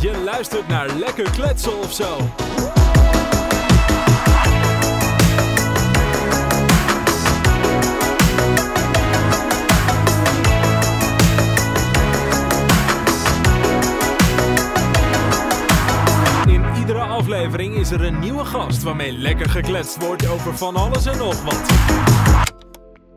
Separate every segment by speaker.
Speaker 1: Je luistert naar Lekker Kletsen of zo. In iedere aflevering is er een nieuwe gast waarmee lekker gekletst wordt over van alles en nog wat.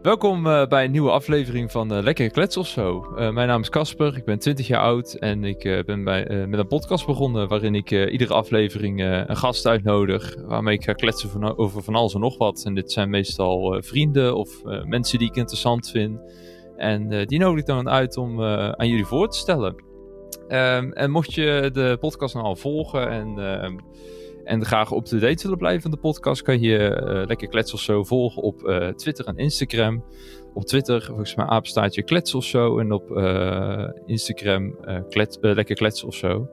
Speaker 2: Welkom eh, bij een nieuwe aflevering van uh, Lekkere Klets of zo. Eh, mijn naam is Casper, ik ben 20 jaar oud en ik ben bij, met een podcast begonnen waarin ik iedere aflevering een gast uitnodig waarmee ik ga kletsen over van alles en nog wat. En dit zijn meestal vrienden of mensen die ik interessant vind. En die nodig ik dan uit om aan jullie voor te stellen. Ehm, en mocht je de podcast nou al volgen en ehm, en graag op de date willen blijven van de podcast, kan je uh, Lekker Klets of Zo volgen op uh, Twitter en Instagram. Op Twitter, volgens mij apenstaatje Klets of Zo. En op uh, Instagram Lekker Klets of Zo.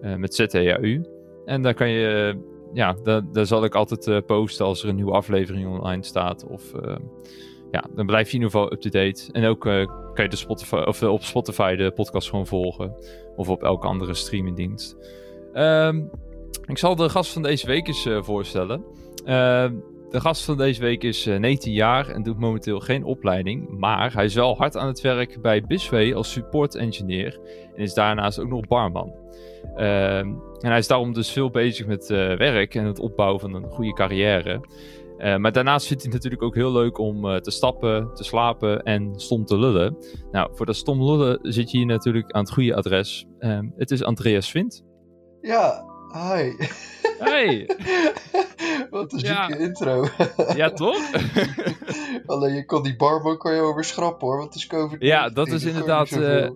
Speaker 2: met Z-E-A-U. En daar kan je, ja, daar, daar zal ik altijd posten als er een nieuwe aflevering online staat. Of ja, dan blijf je in ieder geval up-to-date. En ook kan je de Spotify, of, op Spotify de podcast gewoon volgen. Of op elke andere streamingdienst. Um, ik zal de gast van deze week eens uh, voorstellen. Uh, de gast van deze week is uh, eh, 19 jaar en doet momenteel geen opleiding. Maar hij is wel hard aan het werk bij Bisway als support engineer. En is daarnaast ook nog barman. Ehm, en hij is daarom dus veel bezig met werk en het opbouwen van een goede carrière. maar daarnaast vindt hij natuurlijk ook heel leuk om te stappen, te slapen en stom te lullen. Nou, voor dat stom lullen zit je hier natuurlijk aan het goede adres. Ehm, het is Andreas Vint.
Speaker 3: Ja, Hi.
Speaker 2: Hey.
Speaker 3: Wat een zieke intro.
Speaker 2: ja, toch?
Speaker 3: Alleen je kon die barman kan je overschrappen hoor, want het is COVID.
Speaker 2: Ja, dat is inderdaad... Uh,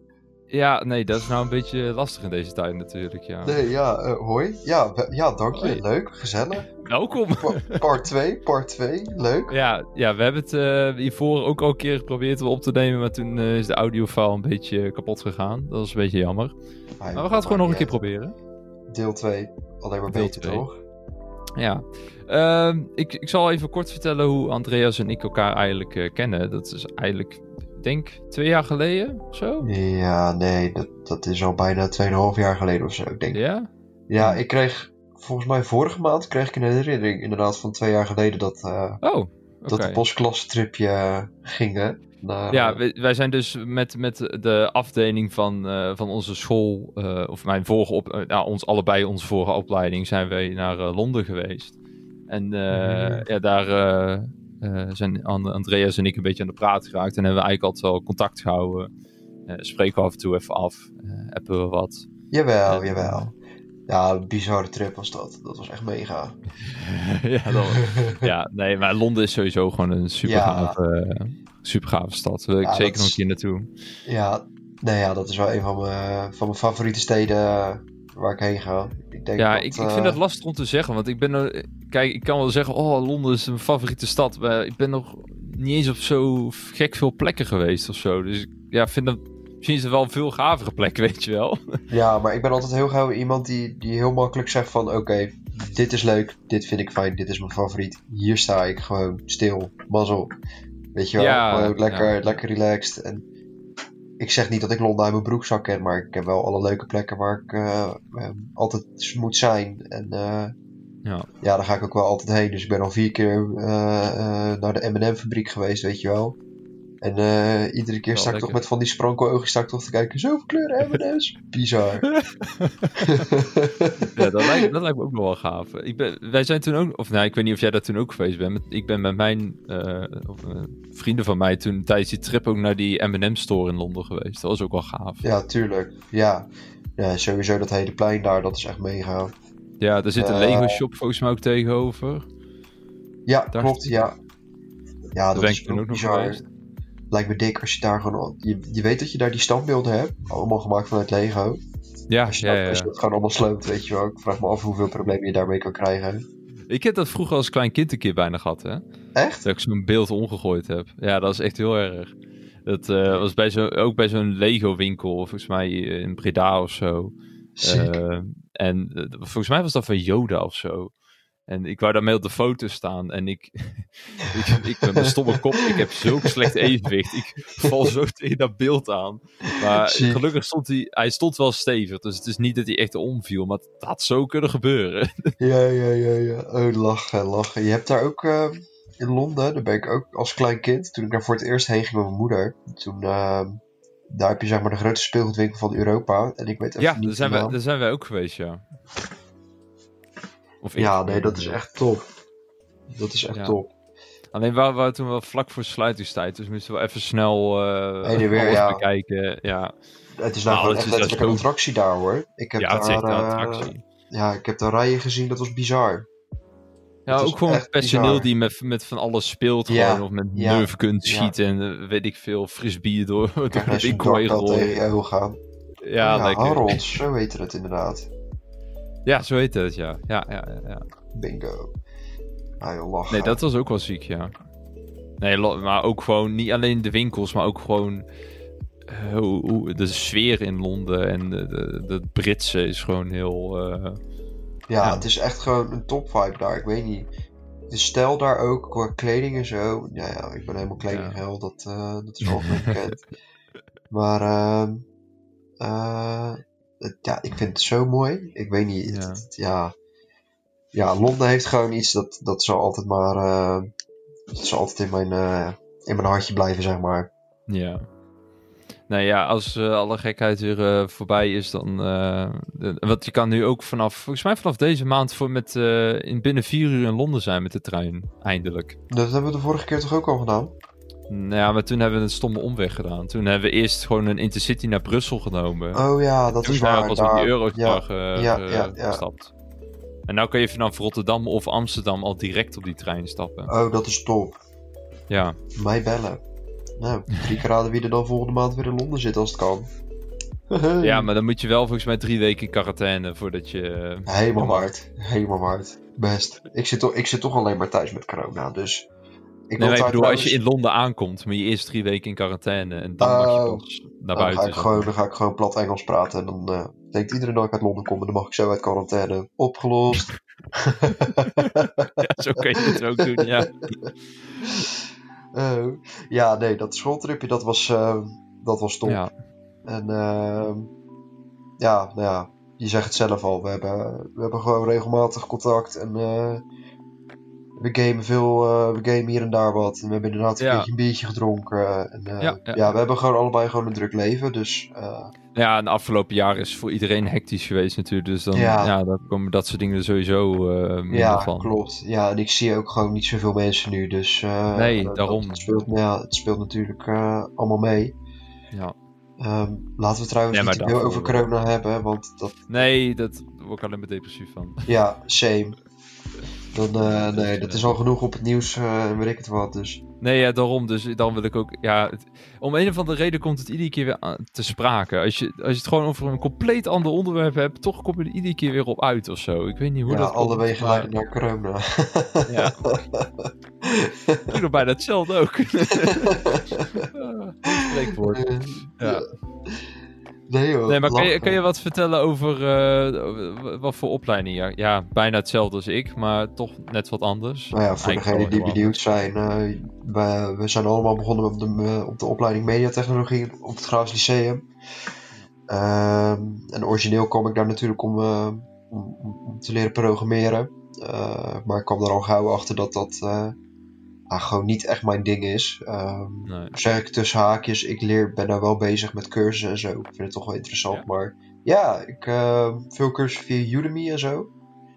Speaker 2: ja, nee, dat is nou een beetje lastig in deze tijd natuurlijk, ja.
Speaker 3: Nee, ja, uh, hoi. Ja, ja, dank je. Leuk, gezellig.
Speaker 2: Welkom.
Speaker 3: part 2, part 2, leuk.
Speaker 2: Ja, ja, we hebben het uh, hiervoor ook al een keer geprobeerd op te nemen, maar toen is de audiofile een beetje kapot gegaan. Dat is een beetje jammer. maar we gaan het gewoon nog een keer proberen
Speaker 3: deel 2 alleen maar beter, toch?
Speaker 2: Ja. Uh, ik, ik zal even kort vertellen hoe Andreas en ik elkaar eigenlijk uh, kennen. Dat is eigenlijk, denk twee jaar geleden of zo?
Speaker 3: Ja, nee, dat, dat is al bijna 2,5 jaar geleden of zo, ik denk.
Speaker 2: Ja?
Speaker 3: Ja, ik kreeg, volgens mij vorige maand kreeg ik een herinnering inderdaad van twee jaar geleden dat, uh,
Speaker 2: oh, okay.
Speaker 3: dat de postklasse gingen.
Speaker 2: Ja, wij, zijn dus met, met de afdeling van, uh, van onze school, uh, of mijn vorige op, uh, nou, ons allebei onze vorige opleiding, zijn wij naar Londen geweest. En mm. ja, daar zijn Andreas en ik een beetje aan de praat geraakt en hebben we eigenlijk altijd wel contact gehouden. spreken we af en toe even af, hebben we wat.
Speaker 3: Jawel, jawel. Ja, een bizarre trip was dat. Dat was echt mega.
Speaker 2: ja, dat ja, nee, maar Londen is sowieso gewoon een super ja super gave stad. Wil ik zeker nog een keer naartoe.
Speaker 3: Ja, nee, ja, dat is wel een van mijn, van mijn favoriete steden eh, waar ik heen ga. Ik denk
Speaker 2: ja,
Speaker 3: dat,
Speaker 2: ik, ik vind dat lastig om te zeggen. Want ik ben er, kijk, ik kan wel zeggen, oh, Londen is mijn favoriete stad. Maar ik ben nog niet eens op zo gek veel plekken geweest of zo. Dus ja, vind dat, misschien is er wel een veel gavere plek, weet je wel.
Speaker 3: Ja, maar ik ben altijd heel gauw iemand die, die heel makkelijk zegt van, oké, dit is leuk, dit vind ik fijn, dit is mijn favoriet. Hier sta ik gewoon stil, mazzel. Weet je wel, ja, lekker, lekker relaxed. En ik zeg niet dat ik Londen uit mijn broekzak ken, maar ik heb wel alle leuke plekken waar ik uh, altijd moet zijn. En uh, ja. ja, daar ga ik ook wel altijd heen. Dus ik ben al vier keer naar de M&M fabriek geweest, weet je wel. En uh, iedere keer sta ik toch met van die sprankelogen sta ik toch te kijken. Zoveel kleuren M&M's. Bizar.
Speaker 2: ja, dat lijkt, dat lijkt me ook nog wel gaaf. Ik ben, wij zijn toen ook, of nou, ik weet niet of jij daar toen ook geweest bent. Ik ben met mijn uh, of, uh, vrienden van mij toen tijdens die trip ook naar die M&M store in Londen geweest. Dat was ook wel gaaf.
Speaker 3: Ja, tuurlijk. Ja. ja, sowieso dat hele plein daar, dat is echt mega.
Speaker 2: Ja, er zit een Lego shop volgens mij ook tegenover.
Speaker 3: Ja, klopt. Ja, ja dat, dat is ook, ook nog geweest lijkt me dik als je daar gewoon. Je, je weet dat je daar die standbeelden hebt, allemaal gemaakt vanuit Lego.
Speaker 2: Ja,
Speaker 3: als je,
Speaker 2: ja, ja,
Speaker 3: als je het gewoon allemaal sloopt, weet je wel. Ik vraag me af hoeveel problemen je daarmee kan krijgen.
Speaker 2: Ik heb dat vroeger als klein kind een keer bijna gehad, hè?
Speaker 3: Echt?
Speaker 2: Dat ik zo'n beeld omgegooid heb. Ja, dat is echt heel erg. Dat uh, was bij zo, ook bij zo'n Lego-winkel, volgens mij in Breda of zo. Uh, en uh, volgens mij was dat van Yoda of zo. En ik wou daarmee op de foto staan. En ik, ik, ik met mijn stomme kop, ik heb zulk slecht evenwicht. Ik val zo tegen dat beeld aan. Maar gelukkig stond hij, hij stond wel stevig. Dus het is niet dat hij echt omviel. Maar het had zo kunnen gebeuren.
Speaker 3: Ja, ja, ja, ja. Oh, lachen, lachen. Je hebt daar ook uh, in Londen, daar ben ik ook als klein kind. Toen ik daar voor het eerst heen ging met mijn moeder. Toen... Uh, daar heb je zeg maar de grootste speelgoedwinkel van Europa. En ik weet even
Speaker 2: ja,
Speaker 3: niet
Speaker 2: daar zijn, wij, daar zijn wij ook geweest, ja.
Speaker 3: Of ja, nee, dat is echt top. Dat is echt top.
Speaker 2: Alleen waren we toen wel vlak voor sluitingstijd, dus moesten we even snel uh,
Speaker 3: hey, weer, ja.
Speaker 2: bekijken. Ja.
Speaker 3: Het is nou, nou echt letterlijk een attractie daar hoor. Ik heb
Speaker 2: ja,
Speaker 3: daar,
Speaker 2: het is echt een eh, attractie.
Speaker 3: ja, ik heb daar rijen gezien, dat was bizar.
Speaker 2: Ja, ook gewoon personeel die met, met van alles speelt. Ja, gewoon, of met ja, neufkunst schieten en weet ik veel, fris bier door, door
Speaker 3: de inkooi tegen je gaan.
Speaker 2: Ja,
Speaker 3: ja Harold, zo heette het inderdaad.
Speaker 2: Ja, zo heette het, ja. Ja, ja, ja.
Speaker 3: Bingo. Ah, lachen.
Speaker 2: Nee, dat was ook wel ziek, ja. Nee, maar ook gewoon, niet alleen de winkels, maar ook gewoon uh, hoe, de sfeer in Londen en de, de, de Britse is gewoon heel... Uh,
Speaker 3: ja, het is echt gewoon een top vibe daar. Ik weet niet. De stijl daar ook, qua kleding en zo. Ja, ja ik ben helemaal kledinghel, dat, uh, dat is algemeen bekend. Maar uh, ja, ik vind het zo mooi. Ik weet niet, ja. Het, ja. ja. Londen heeft gewoon iets dat, dat zal altijd maar, uh, dat zal altijd in mijn, uh, in mijn hartje blijven, zeg maar.
Speaker 2: Ja. Nou ja, als uh, alle gekheid weer uh, voorbij is, dan. Uh, wat je kan nu ook vanaf. Volgens mij vanaf deze maand voor met, in binnen vier uur in Londen zijn met de trein. Eindelijk.
Speaker 3: Dat hebben we de vorige keer toch ook al gedaan?
Speaker 2: Nou ja, maar toen hebben we een stomme omweg gedaan. Toen hebben we eerst gewoon een intercity naar Brussel genomen.
Speaker 3: Oh ja, dat
Speaker 2: toen
Speaker 3: is waar.
Speaker 2: Toen pas op die Eurostar ja, ja, gestapt. En nu kun je vanaf Rotterdam of Amsterdam al direct op die trein stappen.
Speaker 3: Oh, dat is top.
Speaker 2: Ja.
Speaker 3: Mij bellen. Nou, drie keer raden wie er dan volgende maand weer in Londen zit als het kan.
Speaker 2: ja, maar dan moet je wel volgens mij drie weken in quarantaine voordat je...
Speaker 3: Eh, helemaal waard. Helemaal waard. Best. Ik zit, toch, ik zit toch alleen maar thuis met corona, dus...
Speaker 2: Ik nee, ik bedoel, als je in Londen aankomt, moet je eerst drie weken in quarantaine en dan mag je oh. pas naar buiten.
Speaker 3: Dan ga, ik gewoon, dan ga ik gewoon plat Engels praten en dan uh, denkt iedereen dat ik uit Londen kom en dan mag ik zo uit quarantaine. Opgelost.
Speaker 2: ja, zo kun je het ook doen, ja.
Speaker 3: Uh, ja, nee, dat schooltripje, dat was, uh, dat was top. Ja. En ja, nou ja, je zegt het zelf al, we hebben, we hebben gewoon regelmatig contact en we gamen veel, uh, we gamen hier en daar wat. En we hebben inderdaad een ja. beetje een biertje gedronken. En, uh, ja, ja. ja, we hebben gewoon allebei gewoon een druk leven. Dus, uh...
Speaker 2: Ja, en de afgelopen jaren is voor iedereen hectisch geweest natuurlijk. Dus dan, ja. dan komen dat soort dingen er sowieso meer
Speaker 3: ja,
Speaker 2: van.
Speaker 3: klopt. Ja, en ik zie ook gewoon niet zoveel mensen nu. Dus
Speaker 2: nee, daarom.
Speaker 3: Het speelt, ja, het speelt natuurlijk allemaal mee.
Speaker 2: Ja.
Speaker 3: Um, laten we trouwens ja, niet te veel over corona hebben, want dat...
Speaker 2: Nee, dat word ik alleen maar depressief van.
Speaker 3: Ja, same. Dan, uh, nee, dat is al genoeg op het nieuws uh, en weet ik het wat. Dus.
Speaker 2: Nee, ja, daarom. Dus dan wil ik ook. Ja, het, om een of andere reden komt het iedere keer weer te sprake. Als je, als je het gewoon over een compleet ander onderwerp hebt, toch kom je er iedere keer weer op uit of zo. Ik weet niet hoe
Speaker 3: ja,
Speaker 2: dat.
Speaker 3: alle wegen leiden naar corona.
Speaker 2: Ja. doe bijna hetzelfde ook. Spreekwoord. Ja.
Speaker 3: Nee,
Speaker 2: nee maar kan je, kan je wat vertellen over uh, wat voor opleiding? Ja, ja, bijna hetzelfde als ik, maar toch net wat anders.
Speaker 3: Nou ja, voor degenen die benieuwd zijn, uh, we, we, zijn allemaal begonnen op de, uh, op de opleiding mediatechnologie op het Graafs Lyceum. Ehm, en origineel kwam ik daar natuurlijk om, om, om, te leren programmeren. maar ik kwam er al gauw achter dat dat ah, gewoon niet echt mijn ding is. Um, nee. Zeg ik tussen haakjes, ik leer, ben nou wel bezig met cursussen en zo. Ik vind het toch wel interessant. Maar ja, ik uh, veel cursussen via Udemy en zo.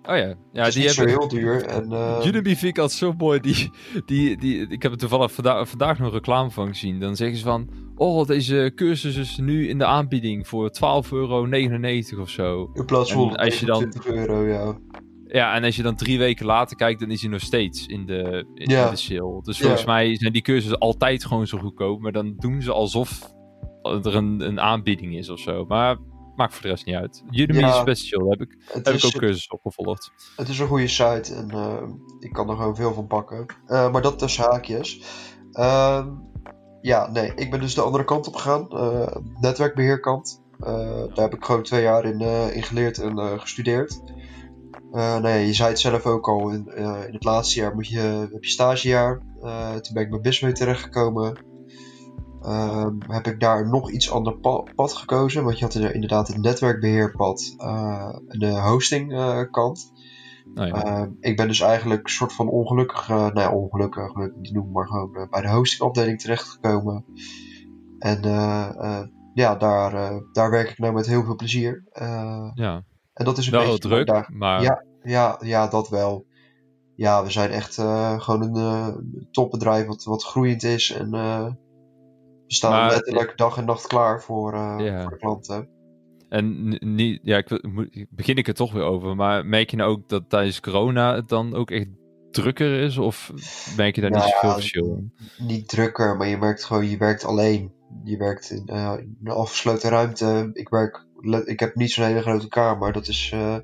Speaker 2: Oh ja, ja
Speaker 3: die hebben heel duur. En, uh...
Speaker 2: Udemy vind ik altijd zo mooi. Die, die, die, ik heb er toevallig vandaag, vandaag nog reclame van gezien. Dan zeggen ze van: Oh, deze cursus is nu in de aanbieding voor 12,99 euro of zo.
Speaker 3: In plaats van 20 euro, ja.
Speaker 2: Ja, en als je dan drie weken later kijkt, dan is hij nog steeds in de, in, de sale. Dus volgens mij zijn die cursussen altijd gewoon zo goedkoop. Maar dan doen ze alsof er een, een aanbieding is of zo. Maar maakt voor de rest niet uit. Udemy ja, is best chill. Heb ik, heb ik ook cursussen opgevolgd.
Speaker 3: Het is een goede site en uh, ik kan er gewoon veel van pakken. Uh, maar dat tussen haakjes. Uh, ja, nee, ik ben dus de andere kant op gegaan. Uh, netwerkbeheerkant. daar heb ik gewoon twee jaar in, in geleerd en gestudeerd. Nou ja, je zei het zelf ook al, in, in het laatste jaar moet je, heb je stagejaar. toen ben ik bij Bismee terechtgekomen. Ehm, heb ik daar nog iets ander pad gekozen. Want je had inderdaad het netwerkbeheerpad en de hostingkant. kant. Nou ja. Ehm, ik ben dus eigenlijk een soort van ongelukkig, uh, nou ongelukkig, die noem maar gewoon bij de hostingafdeling terechtgekomen. En ja, daar, daar werk ik nou met heel veel plezier.
Speaker 2: ja.
Speaker 3: En dat is een
Speaker 2: wel
Speaker 3: beetje
Speaker 2: druk, daar... maar...
Speaker 3: Ja, ja, ja, dat wel. Ja, we zijn echt gewoon een topbedrijf wat, wat groeiend is. En we staan maar, letterlijk dag en nacht klaar voor, ja. voor de klanten.
Speaker 2: En niet, ja, ik, begin ik er toch weer over. Maar merk je nou ook dat tijdens corona het dan ook echt drukker is? Of merk je daar niet nou zoveel verschil in?
Speaker 3: Niet drukker, maar je merkt gewoon, je werkt alleen. Je werkt in, uh, een afgesloten ruimte. Ik werk, ik heb niet zo'n hele grote kamer. Dat is, uh,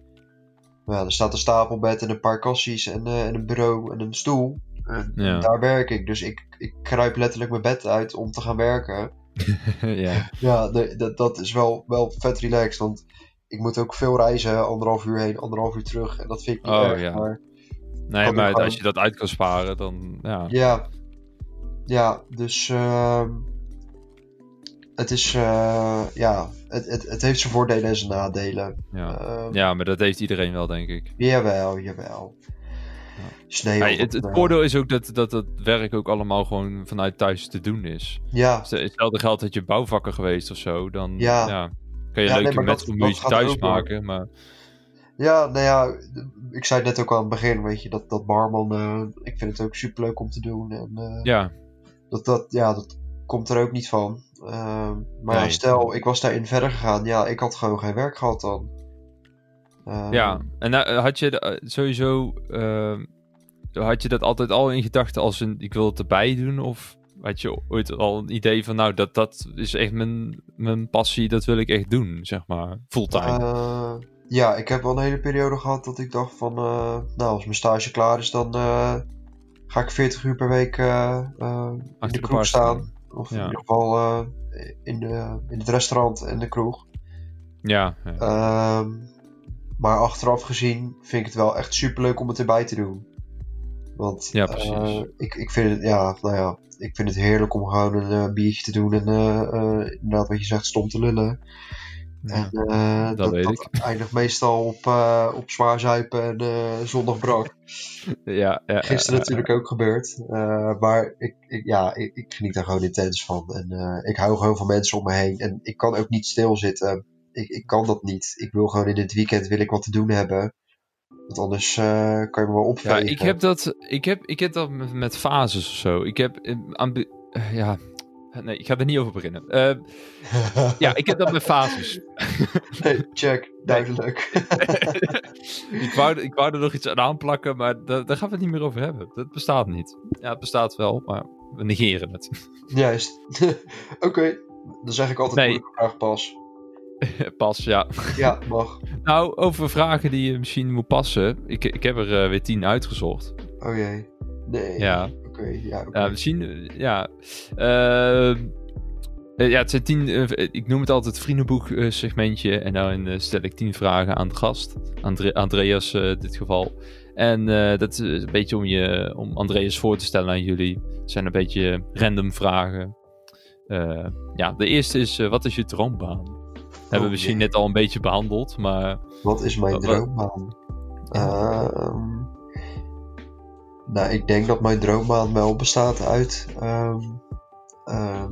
Speaker 3: ja, er staat een stapelbed en een paar kassies en, uh, en een bureau en een stoel. En daar werk ik. Dus ik, ik kruip letterlijk mijn bed uit om te gaan werken.
Speaker 2: ja,
Speaker 3: ja dat, dat is wel, wel vet relaxed. Want ik moet ook veel reizen, anderhalf uur heen, anderhalf uur terug. En dat vind ik niet oh, erg, ja. maar...
Speaker 2: Nee, maar als je dat uit kan sparen, dan ja.
Speaker 3: Ja, ja dus uh, het is, uh, ja, het, het, het heeft zijn voordelen en zijn nadelen.
Speaker 2: Ja. Uh, ja, maar dat heeft iedereen wel, denk ik.
Speaker 3: Jawel, jawel.
Speaker 2: Sneeuw. Hey, het, het voordeel is ook dat, dat het werk ook allemaal gewoon vanuit thuis te doen is.
Speaker 3: Ja.
Speaker 2: Hetzelfde geldt dat je bouwvakker geweest of zo, dan ja. ja kan je ja, leuke nee, thuis maken, maar...
Speaker 3: Ja, nou ja, ik zei het net ook al aan het begin, weet je, dat, dat barman, ik vind het ook super leuk om te doen. En,
Speaker 2: ja.
Speaker 3: Dat, dat, ja, dat komt er ook niet van. Uh, maar nee. ja, stel, ik was daarin verder gegaan, ja, ik had gewoon geen werk gehad dan.
Speaker 2: ja, en had je sowieso ehm, had je dat altijd al in gedachten als een, ik wil het erbij doen? Of had je ooit al een idee van, nou, dat, dat is echt mijn, mijn passie, dat wil ik echt doen, zeg maar, fulltime?
Speaker 3: Uh, ja, ik heb wel een hele periode gehad dat ik dacht van, uh, nou, als mijn stage klaar is, dan uh, ga ik 40 uur per week in de kroeg staan. Of in ieder geval in, de, in het restaurant en de kroeg.
Speaker 2: Ja. ja.
Speaker 3: Ehm, maar achteraf gezien vind ik het wel echt super leuk om het erbij te doen. Want
Speaker 2: ja, precies. Uh,
Speaker 3: ik, ik vind het, ja, nou ja, ik vind het heerlijk om gewoon een uh, biertje te doen en inderdaad wat je zegt, stom te lullen.
Speaker 2: Ja, en, dat, dat, weet dat
Speaker 3: ik. eindigt meestal op, op zwaar zuipen en zondag brak.
Speaker 2: ja, ja,
Speaker 3: Gisteren natuurlijk ook gebeurd. maar ik, ik, ja, ik, ik, geniet daar gewoon intens van. En ik hou gewoon van mensen om me heen. En ik kan ook niet stilzitten. Ik, ik kan dat niet. Ik wil gewoon in het weekend wil ik wat te doen hebben. Want anders uh, kan je me wel opvegen.
Speaker 2: Ja, ik heb dat, ik heb, ik heb dat met, met fases of zo. Ik heb, uh, ja, nee, ik ga er niet over beginnen. Uh, ja, ik heb dat met fases.
Speaker 3: nee, check, duidelijk.
Speaker 2: ik, wou, ik wou er nog iets aan aanplakken, maar daar, daar gaan we het niet meer over hebben. Dat bestaat niet. Ja, het bestaat wel, maar we negeren het.
Speaker 3: Juist. Oké, dan zeg ik altijd nee. vraag pas.
Speaker 2: Pas, ja.
Speaker 3: Ja, mag.
Speaker 2: nou, over vragen die je misschien moet passen. Ik, ik heb er uh, weer tien uitgezocht.
Speaker 3: Oh jee. Nee.
Speaker 2: Ja.
Speaker 3: Oké, ja. Okay.
Speaker 2: Ja, misschien, uh, ja. Uh, ja, het zijn tien, ik noem het altijd vriendenboek segmentje. En daarin stel ik tien vragen aan de gast. Andre Andreas in dit geval. En dat is een beetje om, je, om Andreas voor te stellen aan jullie. Het zijn een beetje random vragen. ja, de eerste is, wat is je droombaan? Hebben we misschien net al een beetje behandeld, maar...
Speaker 3: Wat is mijn droombaan? Nou, ik denk dat mijn droombaan wel bestaat uit... Ehm, ehm,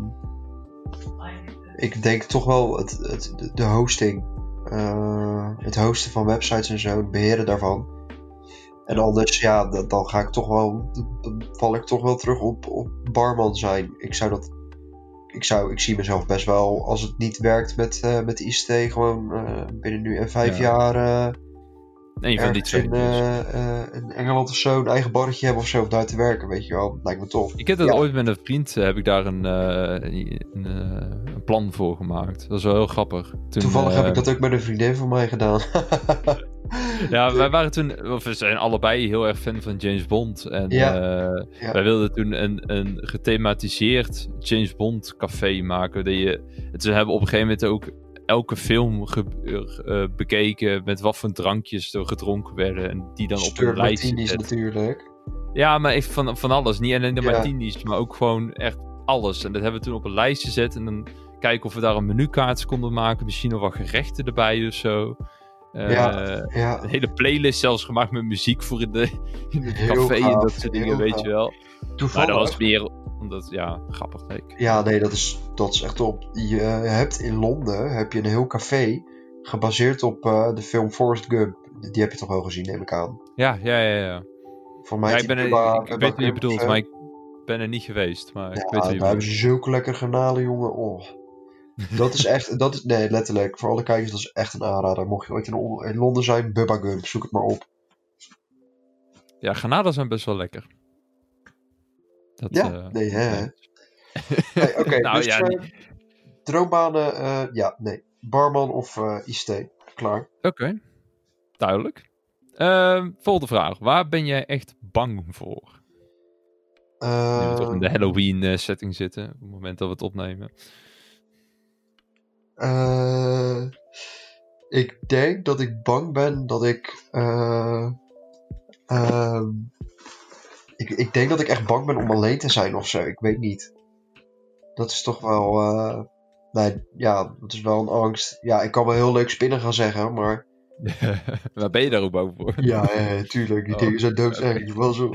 Speaker 3: ik denk toch wel het, het, de hosting. Uh, het hosten van websites en zo, het beheren daarvan. En anders, ja, dan ga ik toch wel, dan val ik toch wel terug op, op barman zijn. Ik zou dat ik, zou, ik zie mezelf best wel, als het niet werkt met, uh, met ICT, gewoon uh, binnen nu en vijf jaar.
Speaker 2: Een van die twee. In,
Speaker 3: in Engeland of zo een eigen barretje hebben of zo, of daar te werken, weet je wel. Dat lijkt me tof.
Speaker 2: Ik heb dat ooit met een vriend, heb ik daar een, een, een, plan voor gemaakt. Dat is wel heel grappig.
Speaker 3: Toen, Toevallig heb ik dat ook met een vriendin van mij gedaan.
Speaker 2: ja, wij waren toen, of we zijn allebei heel erg fan van James Bond. En ja. Uh, wij wilden toen een, een gethematiseerd James Bond café maken. Dat je, het, ze hebben op een gegeven moment ook elke film ge, bekeken met wat voor drankjes er gedronken werden. En die dan op een lijstje
Speaker 3: natuurlijk.
Speaker 2: Ja, maar even van, van alles. Niet alleen de ja. martinis, maar ook gewoon echt alles. En dat hebben we toen op een lijst gezet. En dan kijken of we daar een menukaart konden maken. Misschien nog wat gerechten erbij of zo. Uh, ja, Een hele playlist zelfs gemaakt met muziek voor in, de, in het café en dat soort dingen, weet je wel. Toevallig. Maar dat was meer omdat, ja, grappig.
Speaker 3: Ja, nee, dat is, dat is echt op. Je hebt in Londen heb je een heel café gebaseerd op uh, de film Forrest Gump. Die heb je toch wel gezien, neem ik aan.
Speaker 2: Ja, ja, ja. ja.
Speaker 3: Voor mij
Speaker 2: ja, ik, ben er, ik, ik weet wat je bedoelt, maar ik ben er niet geweest. Maar ja, ik weet
Speaker 3: hebben ze zulke lekkere granalen, jongen. Oh. Dat is echt, dat is, nee, letterlijk, voor alle kijkers, dat is echt een aanrader. Mocht je ooit in, Londen zijn, Bubba Gump, zoek het maar op.
Speaker 2: Ja, granaten zijn best wel lekker.
Speaker 3: Dat, ja, uh, nee, hè. nee, Oké, nou, dus ja, uh, droombanen, uh, ja, nee. Barman of ICT, klaar.
Speaker 2: Oké, okay. duidelijk. Ehm, volgende vraag. Waar ben jij echt bang voor? Nu we toch in de Halloween setting zitten, op het moment dat we het opnemen.
Speaker 3: Uh, ik denk dat ik bang ben dat ik. Uh, uh, ik, ik denk dat ik echt bang ben om alleen te zijn of zo. Ik weet niet. Dat is toch wel. Uh, nee, ja, dat is wel een angst. Ja, ik kan wel heel leuk spinnen gaan zeggen, maar.
Speaker 2: Waar ben je daar ook bang voor?
Speaker 3: Ja, ja tuurlijk. Die oh, dingen zijn doodserg. Okay. Wel zo.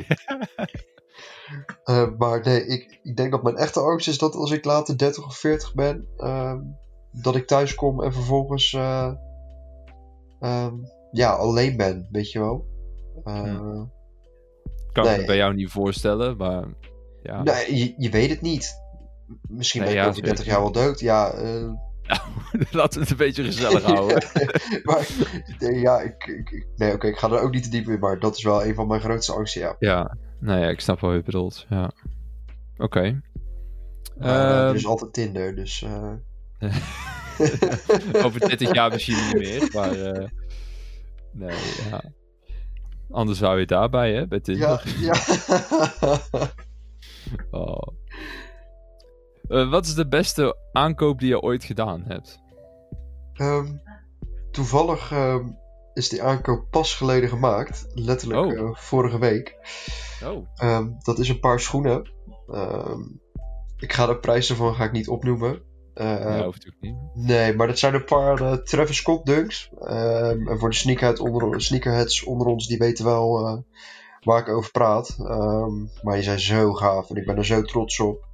Speaker 3: uh, maar nee, ik, ik denk dat mijn echte angst is dat als ik later 30 of 40 ben. Uh, dat ik thuis kom en vervolgens uh, ja, alleen ben, weet je wel. Uh,
Speaker 2: Kan nee, me bij jou niet voorstellen, maar ja.
Speaker 3: Nee, je, je weet het niet. Misschien ben ik over 30 jaar wel dood, ja. Uh,
Speaker 2: nou, laten we het een beetje gezellig houden.
Speaker 3: maar ja, ik, ik nee, oké, ik ga er ook niet te diep in, maar dat is wel een van mijn grootste angsten, ja.
Speaker 2: Ja, nou ja, ik snap wel wat je bedoelt, ja. Oké. Okay.
Speaker 3: Uh, er is altijd Tinder, dus... Uh...
Speaker 2: Over 30 jaar misschien niet meer, maar... Uh, nee, ja. Anders zou je daarbij, hè, bij Tinder.
Speaker 3: Ja, ja.
Speaker 2: oh. Uh, wat is de beste aankoop die je ooit gedaan hebt?
Speaker 3: Um, toevallig um, is die aankoop pas geleden gemaakt. Letterlijk oh. uh, vorige week.
Speaker 2: Oh.
Speaker 3: Um, dat is een paar schoenen. ik ga de prijs ervan ga ik niet opnoemen.
Speaker 2: Uh, ja, hoeft ook niet.
Speaker 3: Nee, maar dat zijn een paar uh, Travis Scott dunks. Um, en voor de sneakerhead onder, sneakerheads onder ons, die weten wel uh, waar ik over praat. Um, maar die zijn zo gaaf en ik ben er zo trots op.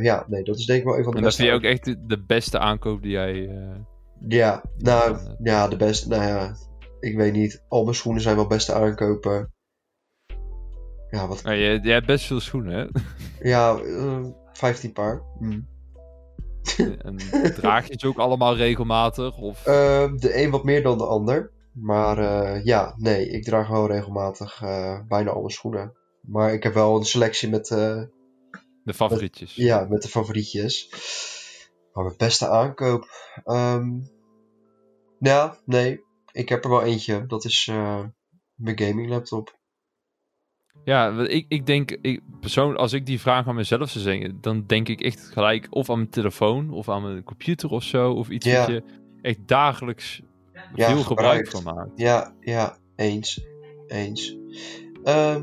Speaker 3: ja, nee, dat is denk ik wel een van de
Speaker 2: en
Speaker 3: beste.
Speaker 2: En dat vind je ook echt de beste aankoop die jij...
Speaker 3: ja, nou, ja, de beste, nou ja, ik weet niet. Al mijn schoenen zijn wel beste aankopen.
Speaker 2: Ja, wat... Nou, jij, jij hebt best veel schoenen, hè?
Speaker 3: ja, 15 paar. Mm.
Speaker 2: En draag je ze ook allemaal regelmatig? Of?
Speaker 3: Uh, de een wat meer dan de ander. Maar uh, ja, nee, ik draag wel regelmatig uh, bijna alle schoenen. Maar ik heb wel een selectie met... Uh,
Speaker 2: de favorietjes.
Speaker 3: Met, ja, met de favorietjes. Maar mijn beste aankoop... Um, ja, nee. Ik heb er wel eentje. Dat is mijn gaming laptop.
Speaker 2: Ja, ik, ik denk, ik, persoonlijk, als ik die vraag aan mezelf zou zeggen, dan denk ik echt gelijk of aan mijn telefoon of aan mijn computer of zo. Of iets ja. wat je echt dagelijks ja, veel gebruik van maakt.
Speaker 3: Ja, ja, eens. Eens. Uh,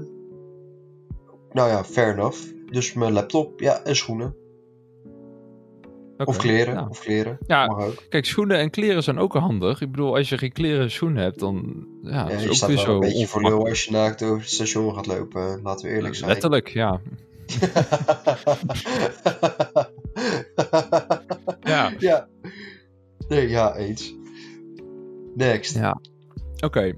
Speaker 3: nou ja, fair enough. Dus mijn laptop, ja, en schoenen. Of kleren, ja. of kleren.
Speaker 2: Ja, Mag ook. kijk, schoenen en kleren zijn ook handig. Ik bedoel, als je geen kleren en schoenen hebt, dan ja, ja is ook
Speaker 3: staat weer zo een beetje voor als je naakt over het station gaat lopen. Laten we eerlijk zijn.
Speaker 2: Letterlijk, ja.
Speaker 3: ja. Ja. Nee, ja, eens. Next.
Speaker 2: Ja. Oké. Okay.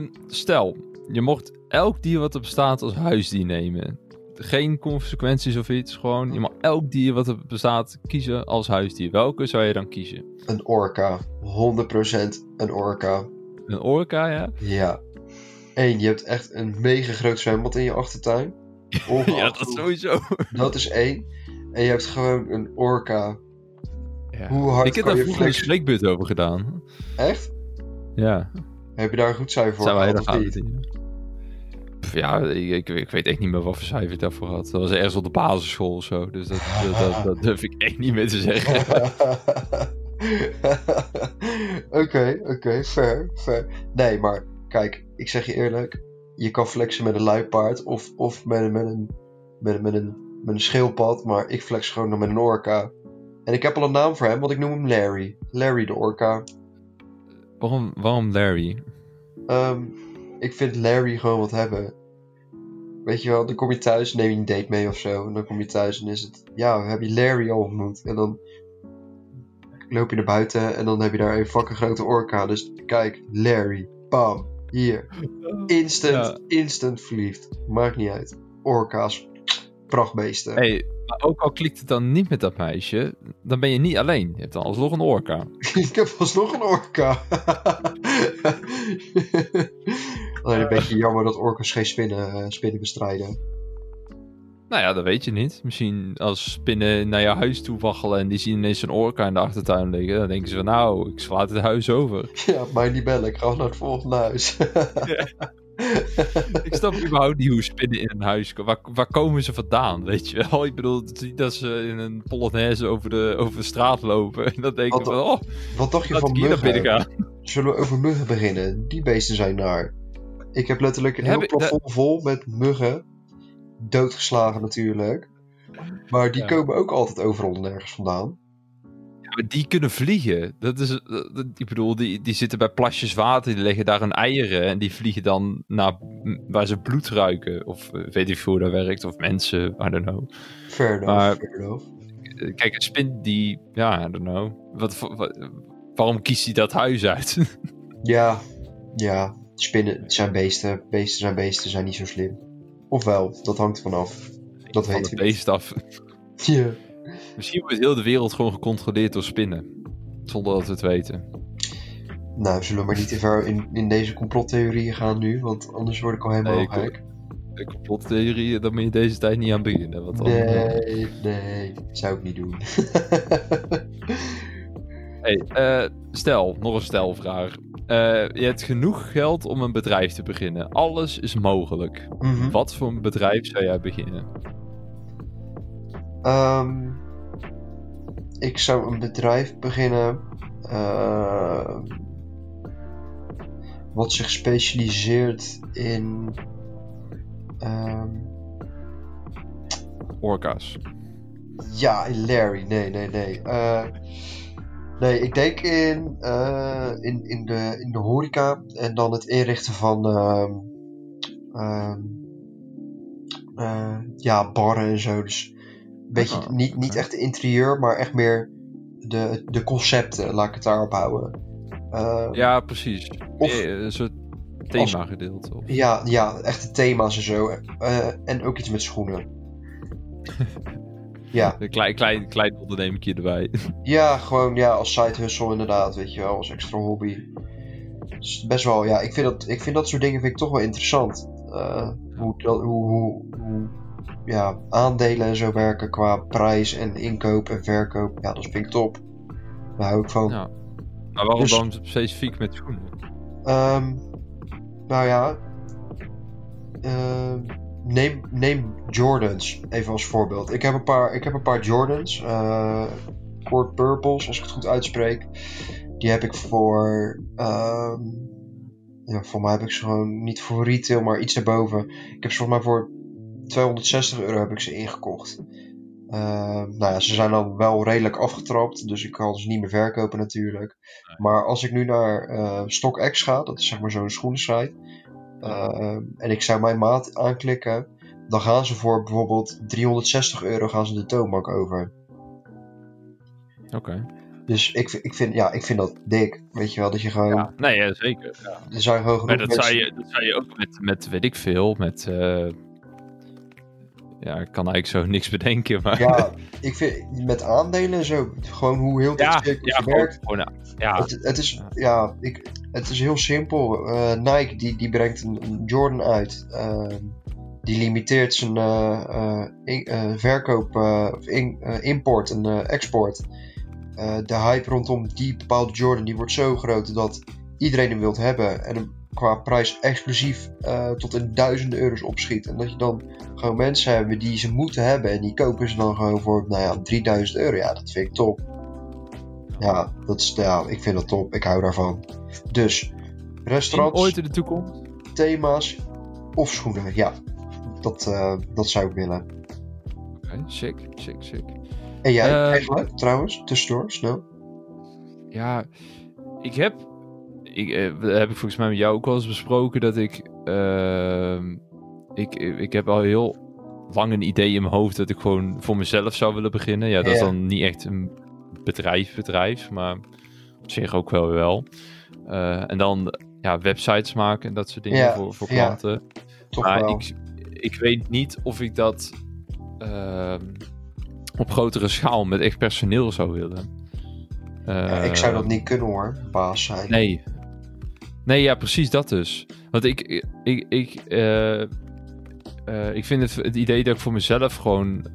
Speaker 2: Uh, stel, je mocht elk dier wat er bestaat als huisdier nemen geen consequenties of iets. Gewoon, je mag elk dier wat er bestaat kiezen als huisdier. Welke zou je dan kiezen?
Speaker 3: Een orka. 100% een orka.
Speaker 2: Een orka, ja?
Speaker 3: Ja. Eén, je hebt echt een mega groot zwembad in je achtertuin.
Speaker 2: ja, dat sowieso.
Speaker 3: Dat is één. En je hebt gewoon een orka.
Speaker 2: Ja. Hoe hard Ik heb daar vroeger een spreekbeurt over gedaan.
Speaker 3: Echt?
Speaker 2: Ja.
Speaker 3: Heb je daar een goed cijfer voor Zijn
Speaker 2: gehad, of ja, ik, ik, weet echt niet meer wat voor cijfer ik daarvoor had. Dat was ergens op de basisschool of zo. Dus dat, dat, dat, durf ik echt niet meer te zeggen.
Speaker 3: Oké, oké, fair, fair. Nee, maar kijk, ik zeg je eerlijk. Je kan flexen met een luipaard of, of met, met, een, met, met, een, met een schildpad. Maar ik flex gewoon nog met een orka. En ik heb al een naam voor hem, want ik noem hem Larry. Larry de orka.
Speaker 2: Waarom, waarom Larry?
Speaker 3: Ehm, ik vind Larry gewoon wat hebben. Weet je wel, dan kom je thuis, neem je een date mee of zo. En dan kom je thuis en is het, ja, hebben je Larry al ontmoet. En dan loop je naar buiten en dan heb je daar een fucking grote orka. Dus kijk, Larry, bam, hier. Instant, instant verliefd. Maakt niet uit. Orka's, prachtbeesten.
Speaker 2: Hey, maar ook al klikt het dan niet met dat meisje, dan ben je niet alleen. Je hebt dan alsnog een orka.
Speaker 3: ik heb alsnog een orka. Alleen een beetje jammer dat orka's geen spinnen, eh, spinnen bestrijden.
Speaker 2: Nou ja, dat weet je niet. Misschien als spinnen naar je huis toe waggelen en die zien ineens een orka in de achtertuin liggen, dan denken ze van nou, ik slaat het huis over.
Speaker 3: Ja, mij niet bellen, ik ga naar het volgende huis.
Speaker 2: ik snap überhaupt niet hoe spinnen in een huis komen. Waar, waar, komen ze vandaan, weet je wel? Ik bedoel, dat ze in een polonaise over de, over de straat lopen. En dan denk ik van, oh,
Speaker 3: wat dacht je van muggen? Zullen we over muggen beginnen? Die beesten zijn naar. Ik heb letterlijk een heel plafond vol met muggen. Doodgeslagen natuurlijk. Maar die komen ook altijd overal nergens vandaan.
Speaker 2: Ja, maar die kunnen vliegen. Dat is, ik bedoel, die, die zitten bij plasjes water, die leggen daar hun eieren en die vliegen dan naar waar ze bloed ruiken. Of eh, weet ik hoe dat werkt, of mensen, I don't know.
Speaker 3: Fair enough, maar, fair enough.
Speaker 2: Kijk, een spin die, ja, I don't know. Wat, wat, waarom kiest hij dat huis uit?
Speaker 3: ja, ja. Spinnen zijn beesten. Beesten zijn beesten, zijn niet zo slim. Ofwel, dat hangt vanaf. Dat
Speaker 2: weet
Speaker 3: je
Speaker 2: beest af.
Speaker 3: Ja.
Speaker 2: Misschien wordt heel de wereld gewoon gecontroleerd door spinnen. Zonder dat we het weten.
Speaker 3: Nou, zullen we maar niet te ver in, in deze complottheorieën gaan nu, want anders word ik al helemaal nee, gek.
Speaker 2: De complottheorieën, daar moet je deze tijd niet aan beginnen. Want
Speaker 3: nee, nee, nee, zou ik niet doen.
Speaker 2: hey, uh, stel, nog een stelvraag. Uh, je hebt genoeg geld om een bedrijf te beginnen. Alles is mogelijk.
Speaker 3: Mhm.
Speaker 2: Wat voor een bedrijf zou jij beginnen?
Speaker 3: Um, ik zou een bedrijf beginnen. Uh, wat zich specialiseert in. Um,
Speaker 2: Orka's.
Speaker 3: Ja, in Larry. Nee, nee, nee. Uh, Nee, ik denk in, uh, in, in, de, in de horeca en dan het inrichten van uh, uh, ja, barren en zo. Dus een beetje oh, niet, niet echt interieur, maar echt meer de, de concepten, laat ik het daarop houden.
Speaker 2: Ehm, ja, precies. Of, een soort thema gedeeld. Of...
Speaker 3: Ja, ja, echte thema's en zo. Eh, en ook iets met schoenen. Ja.
Speaker 2: Een klein, klein, klein ondernemertje erbij.
Speaker 3: Ja, gewoon ja, als side hustle inderdaad, weet je wel, als extra hobby. Dus best wel, ja, ik vind dat, ik vind dat soort dingen vind ik toch wel interessant. Uh, hoe, hoe, hoe, hoe ja, aandelen en zo werken qua prijs en inkoop en verkoop. Ja, dat vind ik top. Daar hou ik van. Ja.
Speaker 2: Maar waarom dus, dan specifiek met schoenen?
Speaker 3: Um, nou ja, uh, neem, neem Jordans even als voorbeeld. Ik heb een paar, ik heb een paar Jordans. Uh, Court Purples, als ik het goed uitspreek. Die heb ik voor. Uh, ja, voor mij heb ik ze gewoon niet voor retail, maar iets erboven. Ik heb ze volgens mij voor 260 euro heb ik ze ingekocht. Uh, nou ja, ze zijn al wel redelijk afgetrapt, dus ik kan ze niet meer verkopen natuurlijk. Maar als ik nu naar uh, StockX ga, dat is zeg maar zo'n schoenensite, uh, en ik zou mijn maat aanklikken, dan gaan ze voor bijvoorbeeld 360 euro gaan ze de toonbank over.
Speaker 2: Oké.
Speaker 3: Dus ik, ik, vind, ja, ik vind dat dik. Weet je wel, dat je gewoon.
Speaker 2: Ja, nee, ja, zeker. Ja.
Speaker 3: Er zijn gewoon
Speaker 2: maar dat, zou je, dat zou je ook met, met weet ik veel, met. Uh... Ja, ik kan eigenlijk zo niks bedenken. Maar...
Speaker 3: Ja, ik vind met aandelen en zo, gewoon hoe heel dit ja, ja, werkt. Gewoon, ja. Het, het, is, ja. ik, het is heel simpel. Uh, Nike die, die brengt een, Jordan uit. Uh, die limiteert zijn uh, verkoop, in, import en export. de hype rondom die bepaalde Jordan die wordt zo groot dat iedereen hem wilt hebben. En hem qua prijs exclusief tot in duizenden euro's opschiet. En dat je dan gewoon mensen hebben die ze moeten hebben. En die kopen ze dan gewoon voor nou ja, 3000 euro. Ja, dat vind ik top. Ja, dat ja, ik vind dat top. Ik hou daarvan. Dus, restaurants.
Speaker 2: ooit in de toekomst?
Speaker 3: Thema's of schoenen, ja. Dat, uh, dat zou ik willen.
Speaker 2: Oké, okay, sick, sick, sick.
Speaker 3: En jij uh, eigenlijk, trouwens, tussendoor, snel?
Speaker 2: Ja, ik heb... Ik, uh, heb ik volgens mij met jou ook wel eens besproken dat ik... Ehm, ik, ik heb al heel lang een idee in mijn hoofd dat ik gewoon voor mezelf zou willen beginnen. Ja, dat is dan niet echt een bedrijf, bedrijf, maar op zich ook wel wel. Uh, en dan ja, websites maken en dat soort dingen voor, voor klanten.
Speaker 3: Toch
Speaker 2: maar
Speaker 3: wel.
Speaker 2: Ik, ik weet niet of ik dat uh, op grotere schaal met echt personeel zou willen.
Speaker 3: ja, ik zou dat niet kunnen hoor, baas zijn.
Speaker 2: Nee. Nee, ja, precies dat dus. Want ik, ik, ik, uh, uh, ik vind het, het idee dat ik voor mezelf gewoon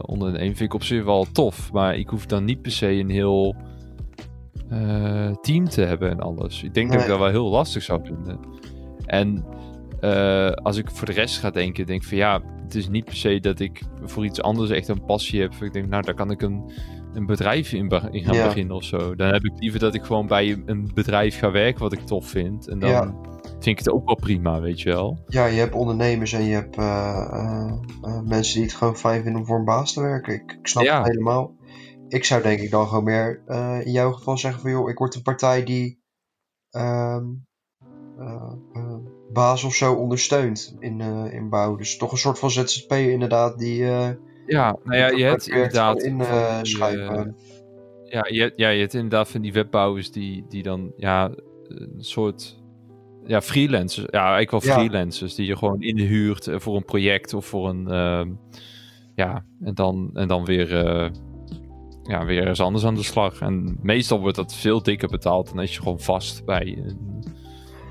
Speaker 2: onder een vind ik op zich wel tof. Maar ik hoef dan niet per se een heel uh, team te hebben en alles. Ik denk nee. dat ik dat wel heel lastig zou vinden. En als ik voor de rest ga denken, denk ik van ja, het is niet per se dat ik voor iets anders echt een passie heb. Ik denk, nou, daar kan ik een, een bedrijf in, in gaan ja. beginnen of zo. Dan heb ik liever dat ik gewoon bij een bedrijf ga werken wat ik tof vind. En dan... Ja vind ik het ook wel prima, weet je wel.
Speaker 3: Ja, je hebt ondernemers en je hebt uh, uh, mensen die het gewoon fijn vinden om voor een baas te werken. Ik, ik snap ja. het helemaal. Ik zou denk ik dan gewoon meer in jouw geval zeggen van joh, ik word een partij die ehm, baas of zo ondersteunt in, in bouw. Dus toch een soort van ZZP inderdaad die...
Speaker 2: ja, nou ja, je hebt inderdaad...
Speaker 3: In, schuiven.
Speaker 2: ja, je, ja, je hebt inderdaad van die webbouwers die, die dan ja, een soort ja, freelancers. Ja, eigenlijk wel freelancers die je gewoon inhuurt voor een project of voor een. Uh, ja, en dan, en dan weer. Ja, weer eens anders aan de slag. En meestal wordt dat veel dikker betaald dan als je gewoon vast bij een,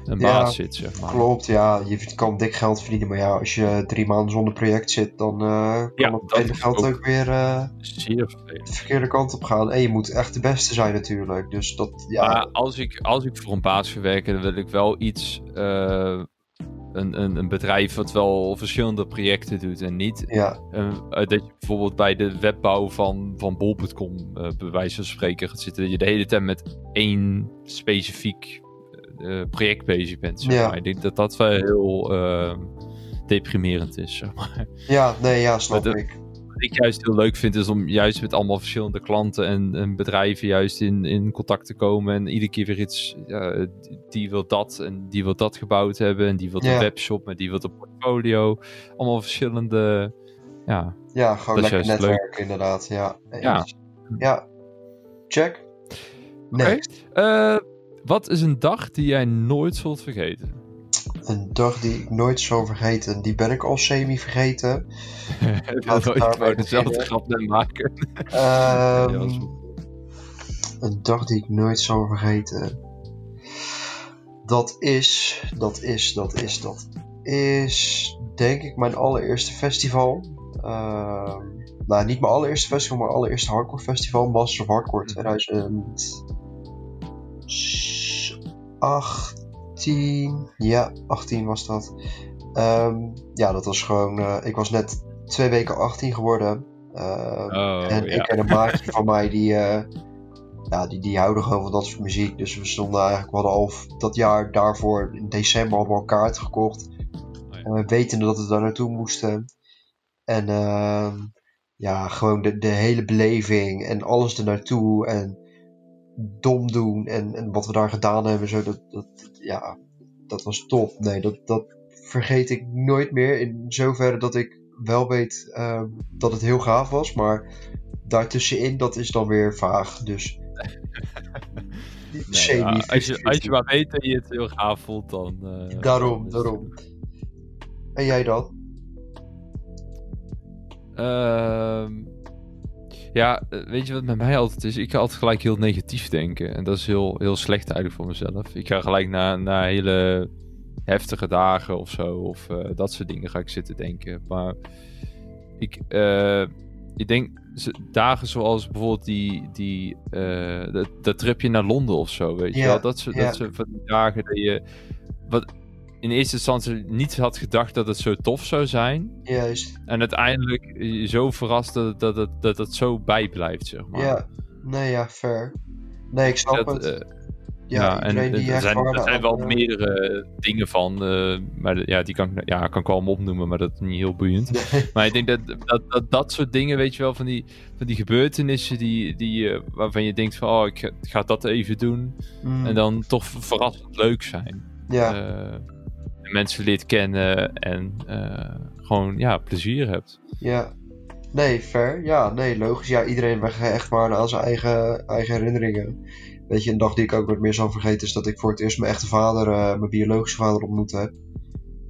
Speaker 2: een
Speaker 3: ja,
Speaker 2: baas zit, zeg maar.
Speaker 3: Klopt, ja. Je kan dik geld verdienen, maar ja, als je drie maanden zonder project zit, dan uh, kan ja, het hele geld ook, ook weer uh,
Speaker 2: zeer
Speaker 3: de verkeerde kant op gaan. En je moet echt de beste zijn natuurlijk. Dus dat, ja.
Speaker 2: Maar als ik, als ik voor een baas werken, dan wil ik wel iets... Uh, een, een, een, bedrijf wat wel verschillende projecten doet. En niet
Speaker 3: ja.
Speaker 2: dat je bijvoorbeeld bij de webbouw van, van bol.com bij wijze van spreken gaat zitten. Dat je de hele tijd met één specifiek uh, project bezig bent. Zeg
Speaker 3: ja.
Speaker 2: Ik denk dat dat wel heel uh, deprimerend is. Zeg maar.
Speaker 3: Ja, nee, ja, snap ik.
Speaker 2: Wat ik juist heel leuk vind, is om juist met allemaal verschillende klanten en, en bedrijven juist in, in contact te komen. En iedere keer weer iets, die wil dat en die wil dat gebouwd hebben. En die wil de webshop en die wil de portfolio. Allemaal verschillende, ja.
Speaker 3: Ja, gewoon lekker netwerken leuk. inderdaad, ja.
Speaker 2: Ja.
Speaker 3: Ja, check.
Speaker 2: Next. Okay. Wat is een dag die jij nooit zult vergeten?
Speaker 3: Een dag die ik nooit zal vergeten, die ben ik al semi vergeten.
Speaker 2: ik wou dezelfde grap net maken.
Speaker 3: um, een dag die ik nooit zal vergeten. Dat is, dat is, dat is, dat is, denk ik, mijn allereerste festival. Uh, nou, niet mijn allereerste festival, maar allereerste hardcore festival, Master of Hardcore 2000. 18. Ja, 18 was dat. Um, ja, dat was gewoon. Uh, ik was net twee weken 18 geworden. Uh,
Speaker 2: oh,
Speaker 3: en
Speaker 2: ja.
Speaker 3: ik en een maatje van mij die. Uh, ja, die, die houden gewoon van dat soort muziek. Dus we stonden eigenlijk, we hadden al dat jaar daarvoor, in december, al kaart gekocht.
Speaker 2: Oh,
Speaker 3: ja. wetende dat we daar naartoe moesten. En ehm, ja, gewoon de, de hele beleving en alles er naartoe. En dom doen en, en wat we daar gedaan hebben, zo, dat, dat, ja, dat was top. Nee, dat, dat vergeet ik nooit meer. In zoverre dat ik wel weet uh, dat het heel gaaf was, maar daartussenin, dat is dan weer vaag. Dus.
Speaker 2: nee, ja, als, je, als je maar weet dat je het heel gaaf voelt, dan. Uh,
Speaker 3: daarom, daarom. En jij dan?
Speaker 2: Uh, ja, weet je wat met mij altijd is? Ik ga altijd gelijk heel negatief denken. En dat is heel, heel slecht eigenlijk voor mezelf. Ik ga gelijk na, na hele heftige dagen of zo, of uh, dat soort dingen ga ik zitten denken. Maar ik, uh, ik denk dagen zoals bijvoorbeeld die, die uh, dat, dat tripje naar Londen of zo, weet je wel? Dat soort, dat soort van die dagen dat je... Wat, in eerste instantie niet had gedacht dat het zo tof zou zijn.
Speaker 3: Juist.
Speaker 2: En uiteindelijk je zo verrast dat, dat, dat, dat het zo bijblijft, zeg maar.
Speaker 3: Ja. Nee, ja, fair. Nee, ik snap het. Uh,
Speaker 2: ja, en er zijn, er zijn wel meerdere dingen van, uh, maar ja, die kan, ja, kan ik wel opnoemen, maar dat is niet heel boeiend. Maar ik denk dat dat, dat dat soort dingen, weet je wel, van die, van die gebeurtenissen die, die, uh, waarvan je denkt van, oh, ik ga dat even doen. Mm. En dan toch verrassend leuk zijn.
Speaker 3: Ja.
Speaker 2: Uh, mensen leert kennen en gewoon, ja, plezier hebt.
Speaker 3: Ja. Nee, fair. Ja, nee, logisch. Ja, iedereen echt maar aan zijn eigen, eigen herinneringen. Weet je, een dag die ik ook nooit meer zal vergeten is dat ik voor het eerst mijn echte vader, uh, mijn biologische vader ontmoet heb.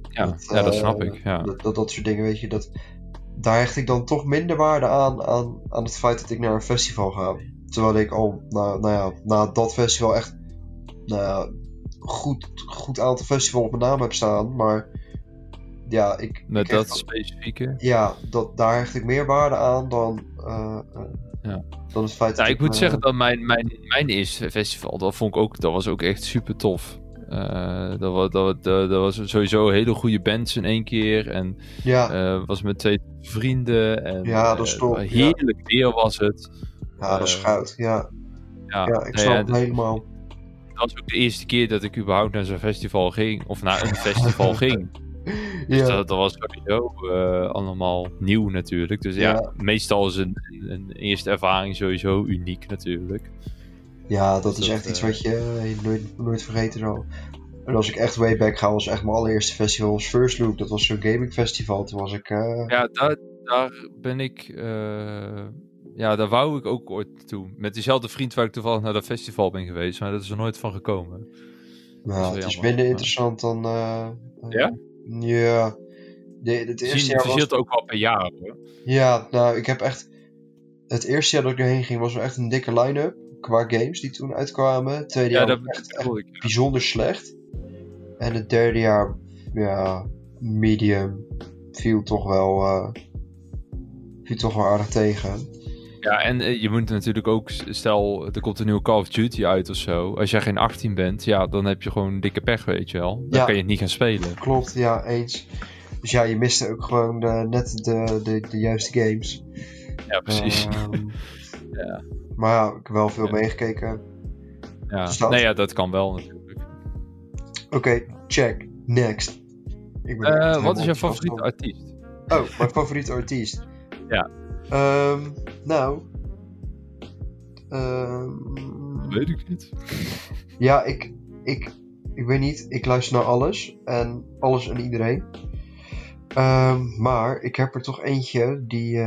Speaker 2: Ja, dat, ja, dat snap
Speaker 3: uh,
Speaker 2: ik. Ja.
Speaker 3: Dat, dat, dat, soort dingen, weet je, dat, daar hecht ik dan toch minder waarde aan, aan, aan het feit dat ik naar een festival ga. Terwijl ik al, nou, nou ja, na dat festival echt, nou ja, goed, goed aantal festivals op mijn naam heb staan, maar ja, ik...
Speaker 2: Met dat specifieke?
Speaker 3: Ja, dat, daar hecht ik meer waarde aan dan... Uh, ja. Dan het feit
Speaker 2: ja, ik, moet zeggen dat mijn, mijn, mijn eerste festival, dat vond ik ook, dat was ook echt super tof. Uh, dat, was, dat, dat, dat, was sowieso een hele goede bands in één keer. En
Speaker 3: ja.
Speaker 2: Was met twee vrienden. En,
Speaker 3: ja, dat is
Speaker 2: heerlijk ja. weer was het.
Speaker 3: Ja, dat is goud. Ja, ja, ja ik snap het helemaal.
Speaker 2: Dat was ook de eerste keer dat ik überhaupt naar zo'n festival ging. Of naar een festival ging. Dus ja. dat, dat, was sowieso uh, allemaal nieuw natuurlijk. Dus ja, ja meestal is een, een, eerste ervaring sowieso uniek natuurlijk.
Speaker 3: Ja, dat dus is echt iets wat je uh, nooit, nooit vergeten zal. En als ik echt way back ga, was echt mijn allereerste festival was First Loop. Dat was zo'n gaming festival. Toen was ik... Uh...
Speaker 2: Ja, daar, daar ben ik... ja, daar wou ik ook ooit toe. Met diezelfde vriend waar ik toevallig naar dat festival ben geweest. Maar dat is er nooit van gekomen.
Speaker 3: Nou, het is minder interessant dan...
Speaker 2: ja?
Speaker 3: Ja. De, het eerste
Speaker 2: Zien,
Speaker 3: jaar
Speaker 2: was... ook wel per jaar hoor.
Speaker 3: Ja, nou, ik heb echt... Het eerste jaar dat ik erheen ging was wel echt een dikke line-up. Qua games die toen uitkwamen. Het tweede jaar
Speaker 2: dat
Speaker 3: was echt, echt bijzonder slecht. En het derde jaar, ja, medium. Viel toch wel... Uh, viel toch wel aardig tegen.
Speaker 2: Ja, en uh, je moet natuurlijk ook, stel er komt een nieuwe Call of Duty uit of zo. Als jij geen 18 bent, ja, dan heb je gewoon dikke pech, weet je wel. Dan
Speaker 3: ja,
Speaker 2: kan je het niet gaan spelen.
Speaker 3: Klopt, ja, eens. Dus ja, je miste ook gewoon de, net de, de, de juiste games.
Speaker 2: Ja, precies.
Speaker 3: Um, ja. Maar ja, ik heb wel veel ja. meegekeken.
Speaker 2: Ja, dus nee, ja, dat kan wel natuurlijk.
Speaker 3: Oké, okay, check. Next.
Speaker 2: Ik ben uh, wat is jouw favoriete artiest?
Speaker 3: Oh, mijn favoriete artiest.
Speaker 2: ja.
Speaker 3: Um, nou. Um,
Speaker 2: weet ik niet.
Speaker 3: Ja, ik, ik, ik weet niet. Ik luister naar alles. En alles en iedereen. Um, maar ik heb er toch eentje die.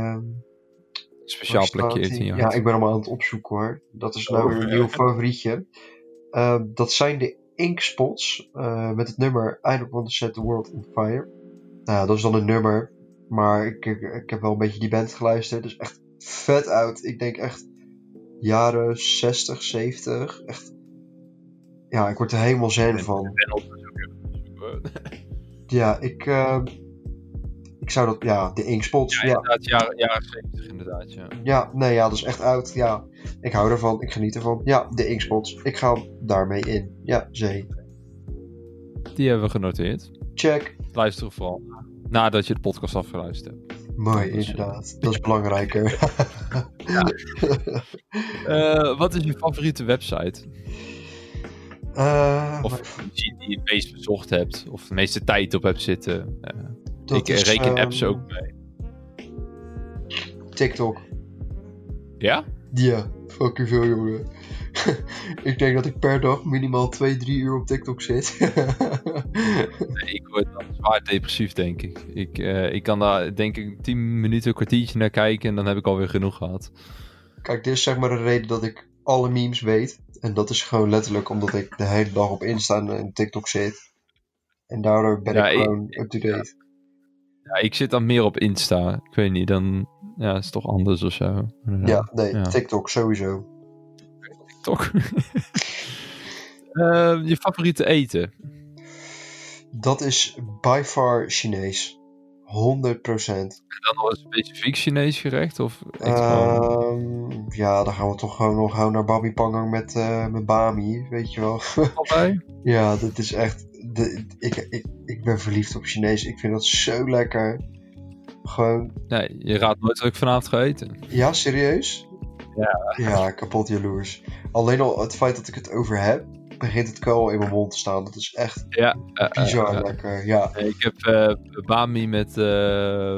Speaker 2: Speciaal plekje heeft in je
Speaker 3: Ja, ik ben allemaal aan het opzoeken hoor. Dat is nou oh, een nieuw favorietje. dat zijn de Inkspots. Uh, met het nummer I don't want to set the world on fire. Nou, dat is dan een nummer maar ik, ik, ik, heb wel een beetje die band geluisterd. Dus echt vet oud. Ik denk echt jaren 60, 70. Echt. Ja, ik word er helemaal zen van. Ja, ik. Uh, ik zou dat. Ja, de Inkspots.
Speaker 2: Ja, inderdaad, ja. jaren, jaren 70 inderdaad. Ja.
Speaker 3: ja, nee, ja, dat is echt oud. Ja, ik hou ervan. Ik geniet ervan. Ja, de Inkspots. Ik ga daarmee in. Ja, zee.
Speaker 2: Die hebben we genoteerd.
Speaker 3: Check.
Speaker 2: Luister vooral nadat je de podcast afgeluisterd hebt.
Speaker 3: Mooi, dus, inderdaad. Dat is belangrijker.
Speaker 2: uh, wat is je favoriete website?
Speaker 3: Uh,
Speaker 2: of die je het meest bezocht hebt, of de meeste tijd op hebt zitten. Uh, ik is, reken um, apps ook mee.
Speaker 3: TikTok.
Speaker 2: Ja?
Speaker 3: Ja, fucking veel jongen. ik denk dat ik per dag minimaal 2, 3 uur op TikTok zit.
Speaker 2: nee, ik word dan zwaar depressief, denk ik. Ik, uh, ik kan daar, denk ik, 10 minuten, een kwartiertje naar kijken en dan heb ik alweer genoeg gehad.
Speaker 3: Kijk, dit is zeg maar de reden dat ik alle memes weet. En dat is gewoon letterlijk omdat ik de hele dag op Insta en TikTok zit. En daardoor ben ja, ik gewoon up-to-date.
Speaker 2: Ja. ja. ik zit dan meer op Insta. Ik weet niet, dan ja, is het toch anders of zo.
Speaker 3: Ja, nee. TikTok sowieso.
Speaker 2: TikTok. uh, je favoriete eten?
Speaker 3: Dat is by far Chinees. 100%. En
Speaker 2: dan nog een specifiek Chinees gerecht? Of
Speaker 3: um, Ja, dan gaan we toch gewoon nog naar Babi Pangang met, uh, met Bami, weet je wel. ja, dat is echt... De, ik, ik, ik ben verliefd op Chinees. Ik vind dat zo lekker. Gewoon...
Speaker 2: Nee, je raadt nooit wat ik vanavond ga eten.
Speaker 3: Ja, serieus?
Speaker 2: Ja.
Speaker 3: ja, kapot jaloers. Alleen al het feit dat ik het over heb, begint het kool in mijn mond te staan. Dat is echt
Speaker 2: ja,
Speaker 3: bizar lekker. Ja.
Speaker 2: ik heb bami met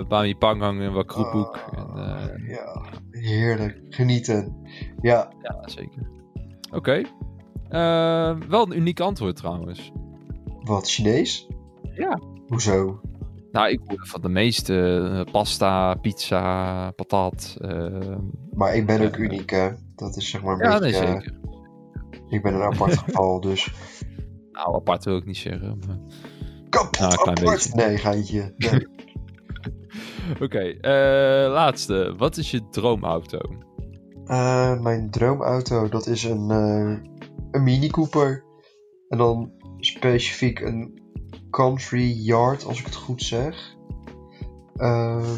Speaker 2: bami pangang en wat kroephoek.
Speaker 3: Ja, heerlijk. Genieten. Ja.
Speaker 2: Ja, zeker. Oké. Okay. wel een uniek antwoord trouwens.
Speaker 3: Wat, Chinees?
Speaker 2: Ja.
Speaker 3: Hoezo?
Speaker 2: Nou, ik hoor van de meeste pasta, pizza, patat.
Speaker 3: maar ik ben ook uniek, hè? Dat is zeg maar een
Speaker 2: ja,
Speaker 3: beetje...
Speaker 2: Nee, zeker.
Speaker 3: Ik ben een apart geval, dus...
Speaker 2: Nou, apart wil ik niet zeggen. Maar...
Speaker 3: Kapot nou, apart! Beetje. Nee, geintje. Nee.
Speaker 2: Oké, okay, uh, laatste. Wat is je droomauto?
Speaker 3: Uh, mijn droomauto, dat is een, uh, een Mini Cooper. En dan specifiek een Country Yard, als ik het goed zeg. Uh,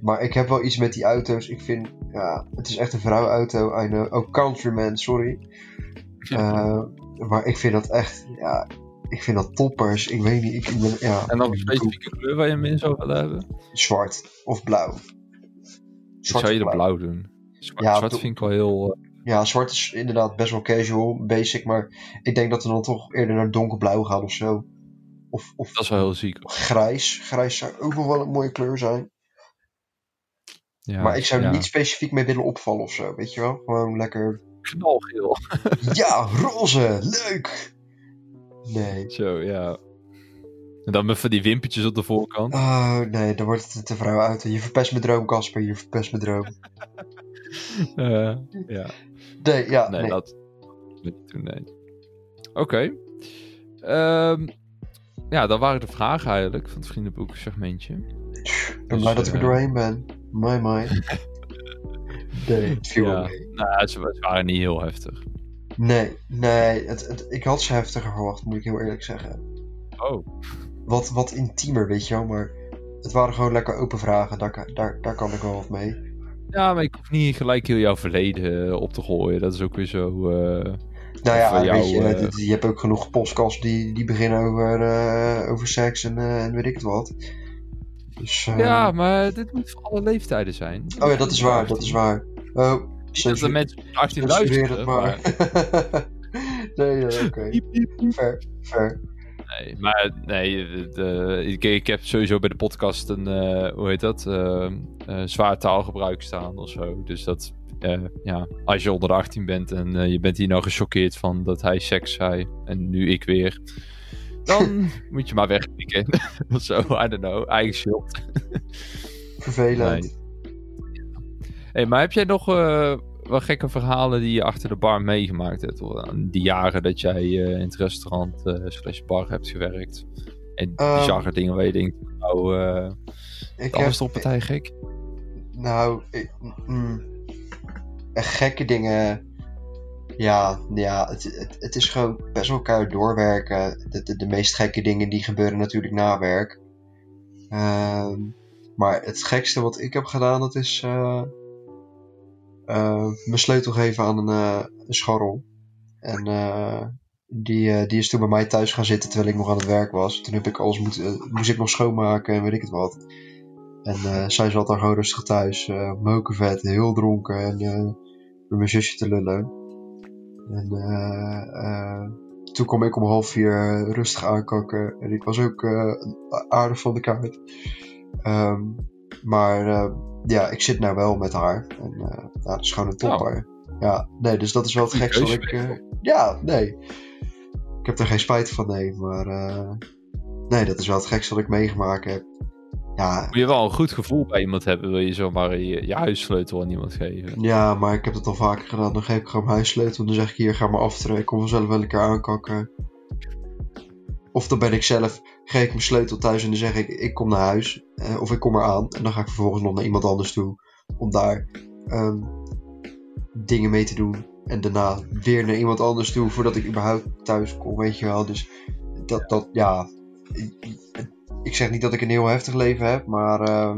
Speaker 3: maar ik heb wel iets met die auto's. Ik vind, ja, het is echt een vrouwenauto. I know. Oh, Countryman, sorry. Uh, maar ik vind dat echt, ja, ik vind dat toppers. Ik weet niet, ik, ben, ja.
Speaker 2: En dan een specifieke kleur waar je min zou willen hebben?
Speaker 3: Zwart of blauw.
Speaker 2: Zwart zou je de blauw doen? Zwart, ja, zwart vind ik wel heel... Uh...
Speaker 3: Ja, zwart is inderdaad best wel casual, basic, maar ik denk dat we dan toch eerder naar donkerblauw gaan of zo. Of, of
Speaker 2: dat is wel heel ziek.
Speaker 3: Grijs. Grijs zou ook nog wel een mooie kleur zijn. Ja, maar ik zou er niet specifiek mee willen opvallen of zo, weet je wel? Gewoon lekker
Speaker 2: knalgeel.
Speaker 3: ja, roze, leuk! Nee.
Speaker 2: Zo, ja. En dan met van die wimpertjes op de voorkant.
Speaker 3: Oh, nee, dan wordt het te vrouw uit. Je verpest mijn droom, Casper. Je verpest mijn droom.
Speaker 2: uh, ja.
Speaker 3: Nee, ja,
Speaker 2: nee.
Speaker 3: nee.
Speaker 2: dat. Oké. Okay. Um, ja, dat waren de vragen eigenlijk van het vriendenboek segmentje.
Speaker 3: Ik ben dus, blij dat ik er uh, doorheen ben. My, my. Nee, het viel
Speaker 2: ja. mee. Nou, ze, waren niet heel heftig.
Speaker 3: Nee, nee. Het, het, ik had ze heftiger verwacht, moet ik heel eerlijk zeggen.
Speaker 2: Oh.
Speaker 3: Wat, wat intiemer, weet je wel. Maar het waren gewoon lekker open vragen. Daar, daar, daar kan ik wel wat mee.
Speaker 2: Ja, maar ik hoef niet gelijk heel jouw verleden op te gooien. Dat is ook weer zo... Uh...
Speaker 3: Nou ja, jou, weet je, uh... je hebt ook genoeg podcasts die, die beginnen over, uh, over seks en, en weet ik het wat.
Speaker 2: Dus, uh... Ja, maar dit moet voor alle leeftijden zijn.
Speaker 3: Oh ja, dat is waar, dat is waar. Oh,
Speaker 2: dat de mensen 18 luisteren. Maar...
Speaker 3: nee, oké. Okay. Fair, fair.
Speaker 2: Nee, maar nee, de, ik, ik, heb sowieso bij de podcast een, uh, hoe heet dat, uh, uh, zwaar taalgebruik staan of zo. Dus dat, ja, als je onder de 18 bent en je bent hier nou gechoqueerd van dat hij seks zei en nu ik weer, dan moet je maar wegklikken. of zo, I don't know, eigen shot.
Speaker 3: Vervelend. Nee
Speaker 2: hey, maar heb jij nog uh, wat gekke verhalen die je achter de bar meegemaakt hebt? Die jaren dat jij in het restaurant slash bar hebt gewerkt. En um, bizarre dingen waar je denkt, nou, ik dat was toch partij gek?
Speaker 3: Nou, ik, mm, gekke dingen... Ja, ja het, het, is gewoon best wel elkaar doorwerken. De, de, meest gekke dingen die gebeuren natuurlijk na werk. Uh, maar het gekste wat ik heb gedaan, dat is uh, uh, mijn sleutel geven aan een, uh. En die, die is toen bij mij thuis gaan zitten terwijl ik nog aan het werk was. Toen heb ik alles moet, moest ik nog schoonmaken en weet ik het wat. En zij zat daar gewoon rustig thuis, mokenvet, heel dronken en met mijn zusje te lullen. En toen kwam ik om half vier rustig aankakken en ik was ook aardig van de kaart. Um, maar ja, ik zit nou wel met haar. En nou, dat is gewoon een topper. Oh. Ja, nee, dus dat is wel het gekste wat ik... Uh, ja, nee. Ik heb er geen spijt van, nee. Maar uh, nee, dat is wel het gekste wat ik meegemaakt heb. Ja.
Speaker 2: Moet je wel een goed gevoel bij iemand hebben, wil je zomaar je, je huissleutel aan iemand geven.
Speaker 3: Ja, maar ik heb het al vaker gedaan. Dan geef ik gewoon mijn huissleutel. En dan zeg ik hier, ga maar aftrekken. Ik kom vanzelf wel een keer aankakken. Of dan ben ik zelf, geef ik mijn sleutel thuis en dan zeg ik, ik kom naar huis. Uh, of ik kom eraan. En dan ga ik vervolgens nog naar iemand anders toe. Om daar um, dingen mee te doen. En daarna weer naar iemand anders toe voordat ik überhaupt thuis kom, weet je wel. Dus dat, dat ja. Ik, zeg niet dat ik een heel heftig leven heb, maar uh,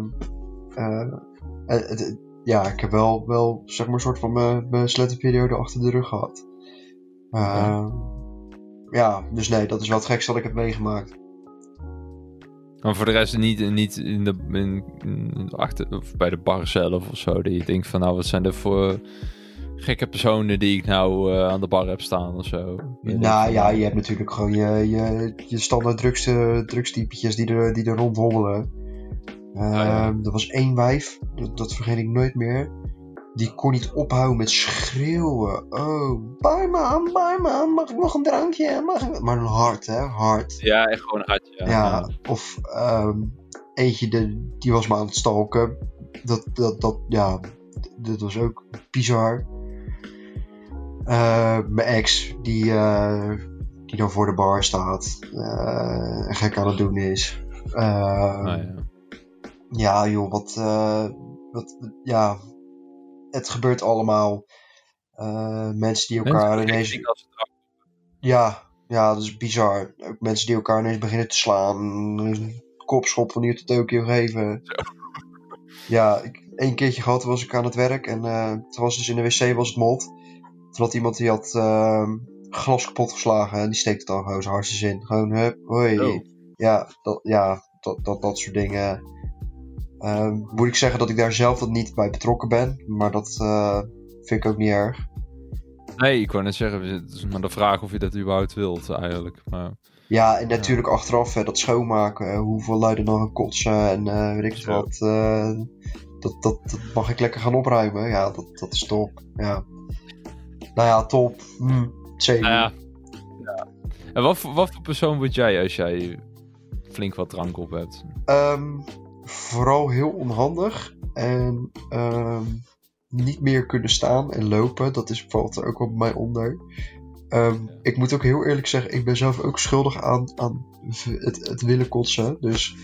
Speaker 3: het, ja, ik heb wel, wel zeg maar een soort van mijn slettenperiode achter de rug gehad. Uh, ja, dus nee, dat is wel het gekste dat ik heb meegemaakt.
Speaker 2: Maar voor de rest niet, niet in de, in, achter, of bij de bar zelf of zo. Dat je denkt van nou, wat zijn er voor gekke personen die ik nou uh, aan de bar heb staan of zo.
Speaker 3: Nou ja, je hebt natuurlijk gewoon je, je, je standaard drugste, drugstypetjes die er, die er rondhommelen. Uh, oh, ja. Er was één wijf, dat, dat vergeet ik nooit meer. Die kon niet ophouden met schreeuwen. Oh, barman, barman, mag ik nog een drankje? Mag ik... Maar een hard, hè? Hard.
Speaker 2: Ja, echt gewoon hard, ja.
Speaker 3: ja of um, eentje, de, die was me aan het stalken. Dat, dat, dat, ja, dat was ook bizar. Uh, mijn ex, die, uh, die dan voor de bar staat. Uh, gek aan het doen is. Oh, ja. ja, joh, wat, wat, ja, het gebeurt allemaal. Uh, mensen die elkaar mensen ineens. Ja, ja, dat is bizar. Ook mensen die elkaar ineens beginnen te slaan. Een kopschop van hier tot Tokio geven. Ja, ik, één keertje gehad was ik aan het werk. En uh, toen was dus in de wc was het mot. Had iemand die had uh, glas kapot geslagen. En die steekt het dan gewoon zijn hartstikke in. Gewoon, hup, hoi. Oh. Ja, dat, ja dat, dat, dat soort dingen. Uh, moet ik zeggen dat ik daar zelf dat niet bij betrokken ben. Maar dat uh, vind ik ook niet erg.
Speaker 2: Nee, ik wou net zeggen, het is maar de vraag of je dat überhaupt wilt eigenlijk. Maar,
Speaker 3: ja, en natuurlijk achteraf hè, dat schoonmaken, hoeveel luiden dan gaan kotsen en uh, weet ik wat. Dat, dat, dat, mag ik lekker gaan opruimen. Ja, dat, dat is top. Ja. Nou ja, top. Hm, zeker. Nou ja.
Speaker 2: ja. En wat, wat voor persoon word jij als jij flink wat drank op hebt?
Speaker 3: Um, vooral heel onhandig. En um, niet meer kunnen staan en lopen. Dat is, valt er ook wel bij mij onder. Um, ik moet ook heel eerlijk zeggen, ik ben zelf ook schuldig aan, aan het, het willen kotsen. Dus,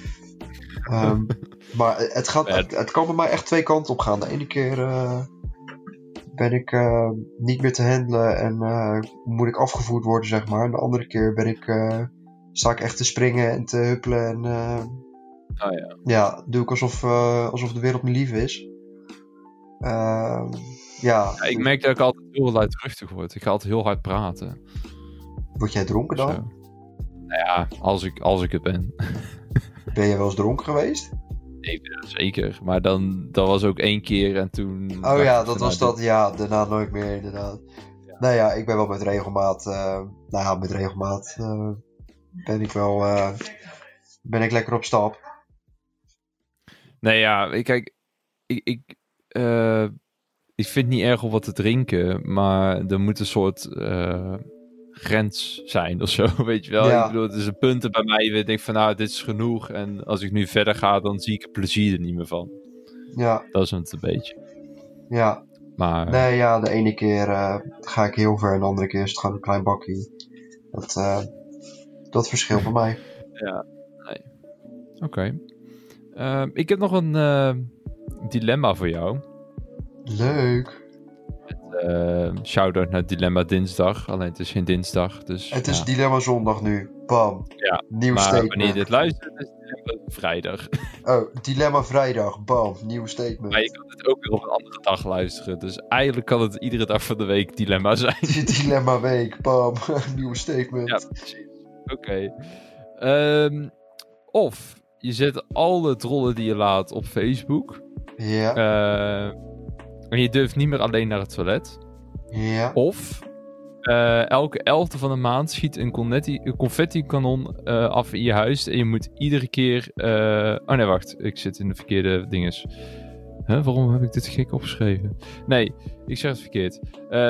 Speaker 3: um, maar het, gaat, het, het, kan bij mij echt twee kanten op gaan. De ene keer uh, ben ik uh, niet meer te handelen en uh, moet ik afgevoerd worden, zeg maar. En de andere keer ben ik, sta ik echt te springen en te huppelen en
Speaker 2: Oh, ja.
Speaker 3: ja, doe ik alsof, alsof de wereld mijn lief is. Uh, ja.
Speaker 2: ja. Ik merk dat ik altijd heel luidruchtig word. Ik ga altijd heel hard praten.
Speaker 3: Word jij dronken dan?
Speaker 2: Nou ja, als ik, als ik het ben.
Speaker 3: ben je wel eens dronken geweest?
Speaker 2: Nee, zeker. Maar dan, dat was ook één keer en toen...
Speaker 3: Oh ja, dat was dat. Ja, daarna nooit meer inderdaad. Ja. Nou ja, ik ben wel met regelmaat... Uh, nou ja, met regelmaat uh, ben ik wel... Uh, ben ik lekker op stap.
Speaker 2: Nee, ja, kijk, ik, ik, ik vind niet erg om wat te drinken, maar er moet een soort grens zijn of zo, weet je wel. Ja. Ik bedoel, het is een punt bij mij, ik denk van nou, dit is genoeg. En als ik nu verder ga, dan zie ik het plezier er niet meer van.
Speaker 3: Ja.
Speaker 2: Dat is het een beetje.
Speaker 3: Ja.
Speaker 2: Maar...
Speaker 3: Nee, ja, de ene keer uh, ga ik heel ver en de andere keer is het gewoon een klein bakje. Dat, dat verschilt bij mij.
Speaker 2: Ja, nee. Oké. Okay. Uh, ik heb nog een dilemma voor jou.
Speaker 3: Leuk.
Speaker 2: Uh, Shout-out naar Dilemma Dinsdag. Alleen het is geen dinsdag. Dus,
Speaker 3: het is Dilemma Zondag nu. Bam.
Speaker 2: Ja,
Speaker 3: Nieuw
Speaker 2: maar
Speaker 3: statement.
Speaker 2: wanneer je dit luistert, is Dilemma Vrijdag.
Speaker 3: Oh, Dilemma Vrijdag. Bam. Nieuw statement.
Speaker 2: Maar je kan het ook weer op een andere dag luisteren. Dus eigenlijk kan het iedere dag van de week Dilemma zijn.
Speaker 3: dilemma Week. Bam. Nieuw statement.
Speaker 2: Ja, precies. Oké. Okay. Um, ehm, of je zet alle trollen die je laat op Facebook.
Speaker 3: Ja.
Speaker 2: Uh, en je durft niet meer alleen naar het toilet.
Speaker 3: Ja.
Speaker 2: Of uh, elke elfde van de maand schiet een confetti-kanon confetti uh, af in je huis. En je moet iedere keer. Oh nee, wacht. Ik zit in de verkeerde dinges. Huh, waarom heb ik dit gek opgeschreven? Nee, ik zeg het verkeerd.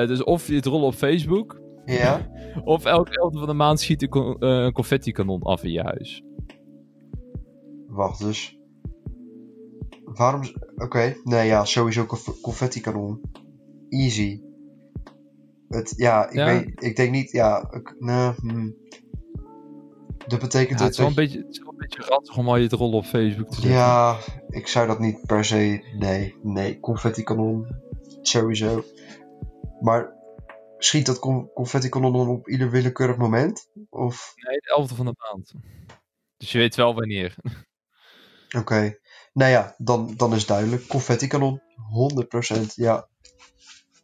Speaker 2: dus of je het rollen op Facebook.
Speaker 3: Ja.
Speaker 2: of elke elfde van de maand schiet een confetti-kanon af in je huis.
Speaker 3: Wacht dus. Waarom... Oké, okay. nee ja, sowieso confetti kanon. Easy. Het, ja, ik, ja. Weet, ik denk niet, ja, ik, nou, hmm. Dat betekent
Speaker 2: ja, het, is wel een beetje, het is wel een beetje ranzig om al je rollen op Facebook te zetten.
Speaker 3: Ja, ik zou dat niet per se, nee, nee, confetti kanon, sowieso. Maar schiet dat confetti kanon dan op ieder willekeurig moment? Of?
Speaker 2: Nee, de elfde van de maand. Dus je weet wel wanneer.
Speaker 3: Oké. Okay. Nou ja, dan, dan is duidelijk. Confetti kanon. 100%. Ja.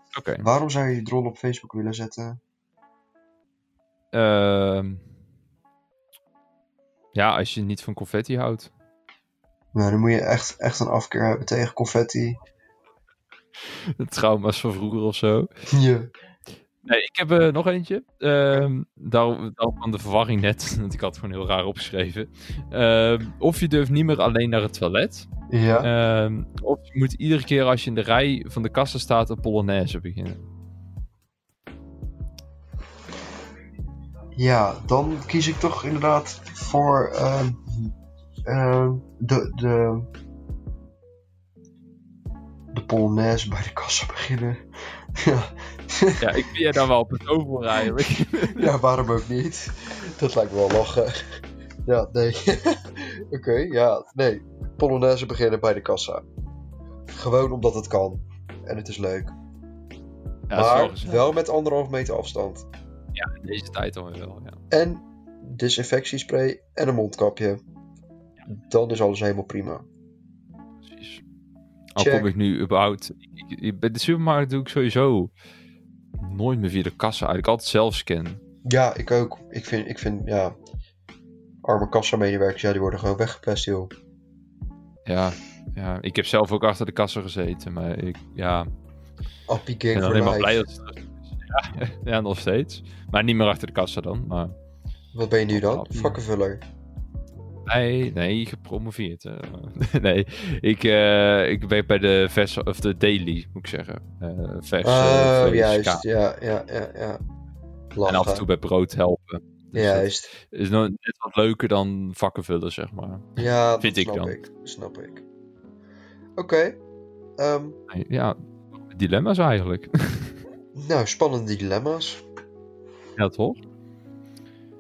Speaker 2: Oké. Okay.
Speaker 3: Waarom zou je je drone op Facebook willen zetten?
Speaker 2: Uh, ja, als je niet van confetti houdt.
Speaker 3: Nou, dan moet je echt, echt een afkeer hebben tegen confetti.
Speaker 2: Trauma's van vroeger of zo.
Speaker 3: Ja.
Speaker 2: Nee, ik heb er nog eentje. Uh, daar, van de verwarring net, want ik had het gewoon heel raar opgeschreven. Uh, of je durft niet meer alleen naar het toilet.
Speaker 3: Ja.
Speaker 2: Uh, of je moet iedere keer als je in de rij van de kassen staat een polonaise beginnen.
Speaker 3: Ja, dan kies ik toch inderdaad voor uh, de, de, de Polonaise bij de kassa beginnen. Ja.
Speaker 2: ja, ik ben je dan wel op het over eigenlijk.
Speaker 3: ja, waarom ook niet? Dat lijkt me wel lachen. Ja, nee. Oké, ja, nee. Polonaise beginnen bij de kassa. Gewoon omdat het kan. En het is leuk. Ja, maar wel, wel met anderhalf meter afstand.
Speaker 2: Ja, in deze tijd dan wel, ja.
Speaker 3: En disinfectiespray en een mondkapje. Dan is alles helemaal prima.
Speaker 2: Al kom ik nu überhaupt... Bij de supermarkt doe ik sowieso nooit meer via de kassa. Eigenlijk altijd zelf scannen.
Speaker 3: Ja, ik ook. Ik vind, ik vind ja... Arme kassamedewerkers, ja, die worden gewoon weggepest, joh.
Speaker 2: Ja, ja, ik heb zelf ook achter de kassa gezeten, maar ik, ja...
Speaker 3: Appie Ik ben
Speaker 2: alleen maar blij dat het ja, ja, nog steeds. Maar niet meer achter de kassa dan. Maar...
Speaker 3: Wat ben je nu dan? Vakkenvuller?
Speaker 2: Nee, nee, gepromoveerd. Uh, nee, ik, uh, ik werk bij de vers of de daily, moet ik zeggen. Uh, vers,
Speaker 3: oh, juist. Ja, ja, ja, ja.
Speaker 2: En af en toe bij brood helpen.
Speaker 3: Dus juist.
Speaker 2: Is nog net wat leuker dan vakkenvullen, zeg maar.
Speaker 3: Ja,
Speaker 2: vind
Speaker 3: ik
Speaker 2: dan.
Speaker 3: Ik, snap ik. Oké. Okay. Um,
Speaker 2: ja, dilemma's eigenlijk.
Speaker 3: Nou, spannende dilemma's.
Speaker 2: Ja, toch?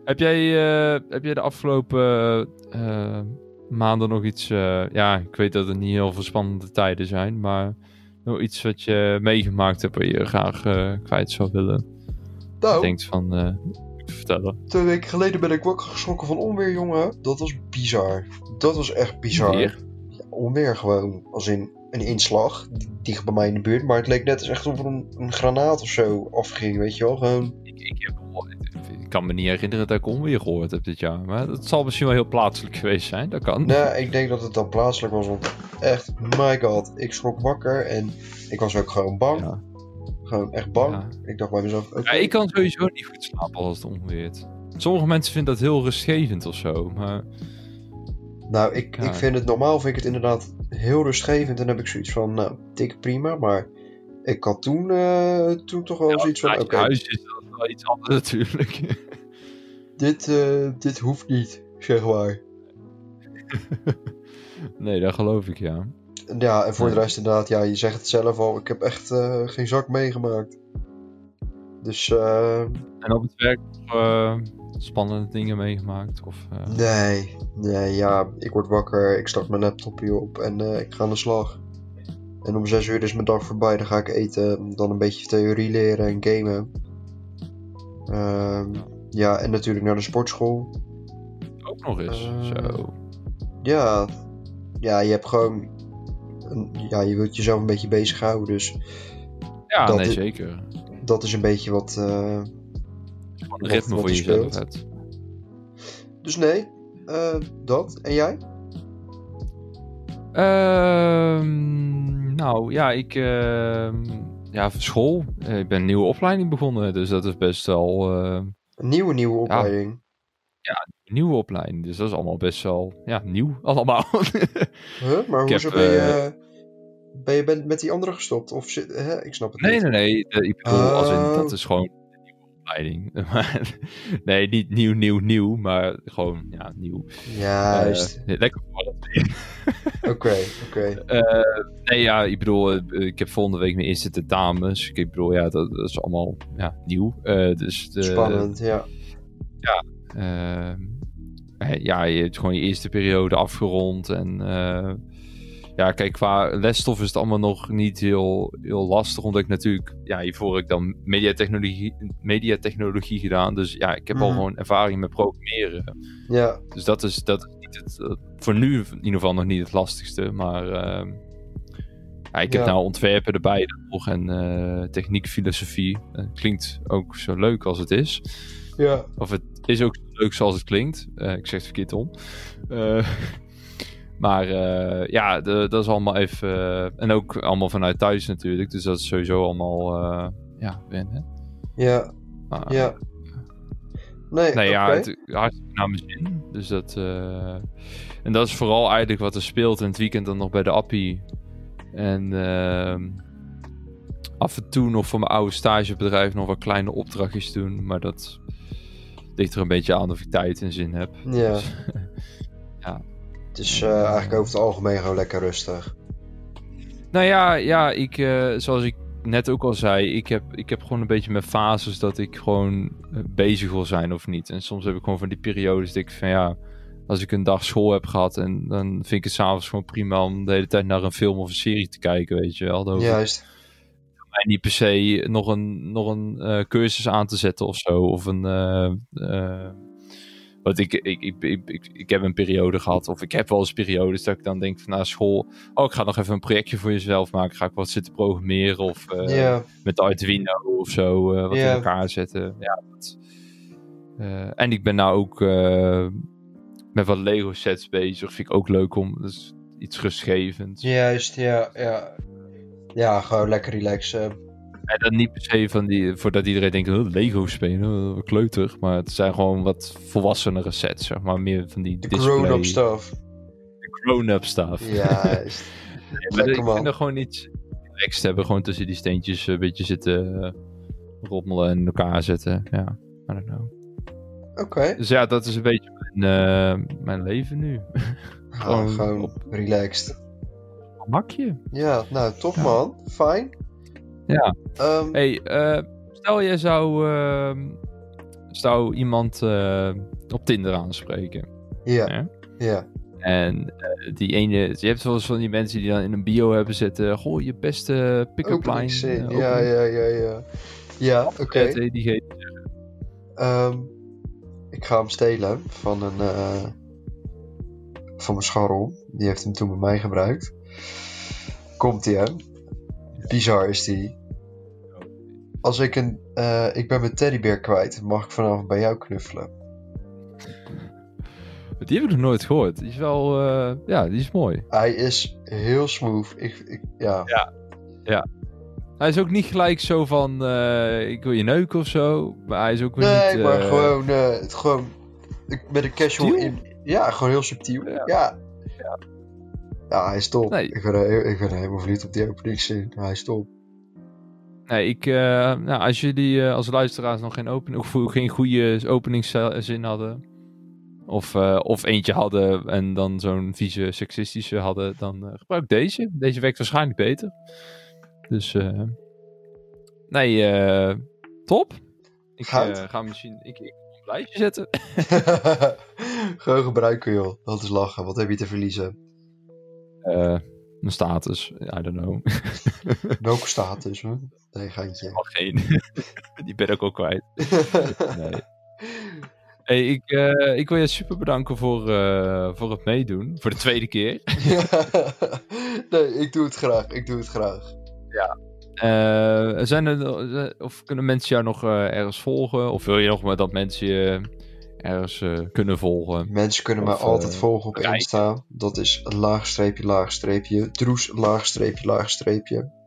Speaker 2: Heb jij, uh, heb jij de afgelopen uh, maanden nog iets... Uh, ja, ik weet dat het niet heel veel spannende tijden zijn, maar nog iets wat je meegemaakt hebt waar je graag kwijt zou willen?
Speaker 3: Nou,
Speaker 2: denkt van, vertellen.
Speaker 3: Twee weken geleden ben ik wakker geschrokken van onweer, jongen. Dat was bizar. Dat was echt bizar.
Speaker 2: Onweer?
Speaker 3: Ja, onweer gewoon. Als in een inslag, dicht bij mij in de buurt. Maar het leek net als echt of er een, een granaat of zo afging, weet je wel. Gewoon...
Speaker 2: Ik, ik, heb, ik kan me niet herinneren dat ik onweer gehoord heb dit jaar. Maar dat zal misschien wel heel plaatselijk geweest zijn, dat kan.
Speaker 3: Nee, ik denk dat het dan plaatselijk was, want echt, my god. Ik schrok wakker en ik was ook gewoon bang. Ja. Gewoon echt bang. Ik dacht bij mezelf,
Speaker 2: okay. Ja, ik kan sowieso niet goed slapen als het onweert. Sommige mensen vinden dat heel rustgevend of zo, maar...
Speaker 3: Nou, ik, ik vind het normaal, vind ik het inderdaad heel rustgevend. En dan heb ik zoiets van, nou, dik prima. Maar ik had toen, uh, toen toch wel zoiets van, oké. Okay,
Speaker 2: huis is wel iets anders natuurlijk.
Speaker 3: dit, uh, dit hoeft niet, zeg maar.
Speaker 2: nee, dat geloof ik, ja.
Speaker 3: Ja, en voor de rest inderdaad, ja, je zegt het zelf al. Ik heb echt uh, geen zak meegemaakt. Dus.
Speaker 2: En op het werk spannende dingen meegemaakt? Of.
Speaker 3: Nee, nee, ja, ik word wakker, ik start mijn laptopje op en ik ga aan de slag. En om zes uur is mijn dag voorbij, dan ga ik eten, dan een beetje theorie leren en gamen. Uh, ja, en natuurlijk naar de sportschool.
Speaker 2: Ook nog eens, zo.
Speaker 3: Ja, ja, je hebt gewoon, een, ja, je wilt jezelf een beetje bezighouden, dus...
Speaker 2: Ja, nee, zeker.
Speaker 3: Dat is een beetje wat
Speaker 2: een ritme voor jezelf hebt.
Speaker 3: Dus nee, uh, dat. En jij?
Speaker 2: Uh, nou ja, ik. Uh, ja, school. Eh, ik ben een nieuwe opleiding begonnen, dus dat is best wel.
Speaker 3: een nieuwe, nieuwe opleiding.
Speaker 2: Ja, een nieuwe opleiding. Dus dat is allemaal best wel. Ja, nieuw allemaal.
Speaker 3: huh? Maar hoezo ben je. Ben je met die andere gestopt? Of zit, hè? Ik snap het
Speaker 2: nee,
Speaker 3: niet.
Speaker 2: Nee, nee, nee. Ik bedoel, als in, dat oh. is gewoon nee, niet nieuw, nieuw, nieuw, maar gewoon ja, nieuw.
Speaker 3: Juist.
Speaker 2: Uh, lekker
Speaker 3: Oké, oké.
Speaker 2: Eh, nee, ja, ik bedoel, eh, ik heb volgende week mijn eerste tentamens. Ik bedoel, ja, dat, dat is allemaal ja, nieuw. dus de,
Speaker 3: Spannend, ja.
Speaker 2: Ja, ja, je hebt gewoon je eerste periode afgerond en ja, kijk, qua lesstof is het allemaal nog niet heel, heel lastig. Omdat ik natuurlijk, ja, hiervoor heb ik dan mediatechnologie, mediatechnologie gedaan. Dus ja, ik heb al mhm. gewoon ervaring met programmeren.
Speaker 3: Ja.
Speaker 2: Dus dat is, dat is niet het, eh, voor nu in ieder geval nog niet het lastigste. Maar uh, ja, ik heb nou ontwerpen erbij nog en uh, techniek, filosofie. klinkt ook zo leuk als het is.
Speaker 3: Ja.
Speaker 2: Of het is ook leuk zoals het klinkt. ik zeg het verkeerd om. maar ja, de, dat is allemaal even... en ook allemaal vanuit thuis natuurlijk. Dus dat is sowieso allemaal... ja, wennen.
Speaker 3: Ja, ja.
Speaker 2: Nee, nee ja, het, hartstikke naar mijn zin. Dus dat... en dat is vooral eigenlijk wat er speelt in het weekend dan nog bij de appie. En... Uh, af en toe nog voor mijn oude stagebedrijf nog wat kleine opdrachtjes doen. Maar dat ligt er een beetje aan of ik tijd en zin heb.
Speaker 3: Ja. Dus, ja. is uh, eigenlijk over het algemeen gewoon lekker rustig.
Speaker 2: Nou ja, ja ik, uh, zoals ik net ook al zei, ik heb, ik heb gewoon een beetje mijn fases dat ik gewoon eh, bezig wil zijn of niet. En soms heb ik gewoon van die periodes dat ik van ja, als ik een dag school heb gehad en dan vind ik het s'avonds gewoon prima om de hele tijd naar een film of een serie te kijken, weet je wel.
Speaker 3: Juist
Speaker 2: mij niet per se nog een, nog een uh, cursus aan te zetten of zo. Of een. Want ik, ik, ik, ik, ik, heb een periode gehad, of ik heb wel eens periodes dat ik dan denk van na school, oh ik ga nog even een projectje voor jezelf maken, ga ik wat zitten programmeren of
Speaker 3: yeah.
Speaker 2: met Arduino of zo wat in elkaar zetten. Ja, dat, en ik ben nou ook met wat Lego sets bezig, vind ik ook leuk om, dus iets rustgevends.
Speaker 3: Juist, ja, ja. Ja, gewoon lekker relaxen.
Speaker 2: En dan niet per se van die, voordat iedereen denkt, oh, Lego spelen, oh, kleuter. Maar het zijn gewoon wat volwassenere sets, zeg maar. Meer van die
Speaker 3: De grown-up stuff.
Speaker 2: De grown-up stuff.
Speaker 3: Ja,
Speaker 2: ik vind er gewoon iets relaxed hebben. Gewoon tussen die steentjes een beetje zitten uh, rommelen en in elkaar zetten. Ja, I don't know.
Speaker 3: Oké.
Speaker 2: Dus ja, dat is een beetje mijn, uh, mijn leven nu.
Speaker 3: gewoon, gewoon op... relaxed
Speaker 2: makje.
Speaker 3: Ja, nou, top man. Fijn.
Speaker 2: Ja. Um, hey, uh, stel je zou, uh, zou iemand uh, op Tinder aanspreken.
Speaker 3: Ja. Ja.
Speaker 2: En uh, die ene, je hebt wel eens van die mensen die dan in een bio hebben zitten, goh, je beste pick-up line.
Speaker 3: ja, ja, ja, ja. Ja, oké. Okay.
Speaker 2: Die
Speaker 3: um, ik ga hem stelen van een, van mijn scharrel. Die heeft hem toen bij mij gebruikt. Komt ie, hè? Bizar is die. Als ik een. Uh, ik ben mijn teddybeer kwijt, mag ik vanavond bij jou knuffelen?
Speaker 2: Die heb ik nog nooit gehoord. Die is wel. Uh, ja, die is mooi.
Speaker 3: Hij is heel smooth. Ik, ik, ja.
Speaker 2: ja. Ja. Hij is ook niet gelijk zo van. Uh, ik wil je neuken of zo. Maar hij is ook weer
Speaker 3: nee,
Speaker 2: niet.
Speaker 3: Nee, maar gewoon. het gewoon met een casual in. Ja, gewoon heel subtiel. ja. ja. Ja, hij is top. Nee. Ik, ben, ik ben helemaal verliefd op die openingszin. Hij is top.
Speaker 2: Nee, ik, uh, nou, als jullie uh, als luisteraars nog geen, open, of geen goede openingszin hadden, of, uh, of eentje hadden en dan zo'n vieze seksistische hadden, dan gebruik deze. Deze werkt waarschijnlijk beter. Dus, nee, top. Ik ga misschien ik, ik een lijstje zetten.
Speaker 3: Gewoon gebruiken, joh. Dat is lachen. Wat heb je te verliezen?
Speaker 2: Mijn status, I don't know.
Speaker 3: Welke status? Hè? Nee, geintje.
Speaker 2: Al geen. Die ben ik ook kwijt. nee. Hey, ik, uh, ik wil je super bedanken voor, uh, voor het meedoen. Voor de tweede keer.
Speaker 3: nee, ik doe het graag. Ik doe het graag.
Speaker 2: Ja. Uh, zijn er, of kunnen mensen jou nog ergens volgen? Of wil je nog maar dat mensen je ergens kunnen volgen.
Speaker 3: Mensen kunnen mij altijd volgen op. Insta. Dat is laagstreepje, laagstreepje, droes, laagstreepje, laagstreepje.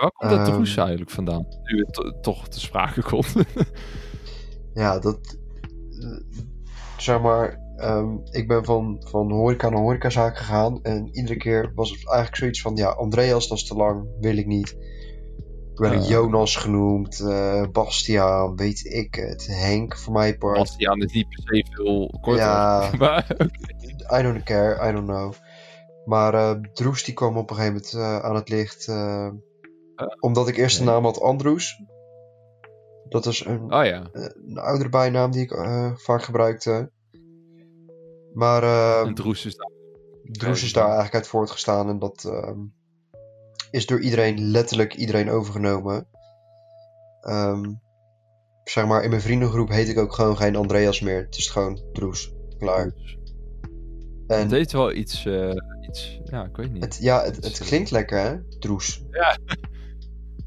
Speaker 2: Waar komt dat um, droes eigenlijk vandaan? Nu het toch te sprake komt.
Speaker 3: ja, dat... Uh, zeg maar... Um, ik ben van, van horeca naar horecazaak gegaan. En iedere keer was het eigenlijk zoiets van... Ja, Andreas, dat is te lang. Wil ik niet. Ik ben uh, Jonas genoemd, uh, Bastiaan, weet ik het, Henk voor mij part.
Speaker 2: Bastiaan is niet per se veel korter.
Speaker 3: Ja, maar, okay. I don't care, I don't know. Maar uh, Droes die kwam op een gegeven moment aan het licht. Omdat ik eerst de naam had Androes. Dat is een,
Speaker 2: oh, ja.
Speaker 3: een oudere bijnaam die ik vaak gebruikte. Maar
Speaker 2: en Droes is daar,
Speaker 3: Droes is daar eigenlijk uit voortgestaan. En dat ehm, is door iedereen, letterlijk iedereen overgenomen. Um, zeg maar, in mijn vriendengroep heet ik ook gewoon geen Andreas meer. Het is gewoon Droes. Klaar.
Speaker 2: En het heeft wel iets, uh, iets, ja, ik weet niet.
Speaker 3: Het, ja, het, het klinkt lekker hè, Droes.
Speaker 2: Ja.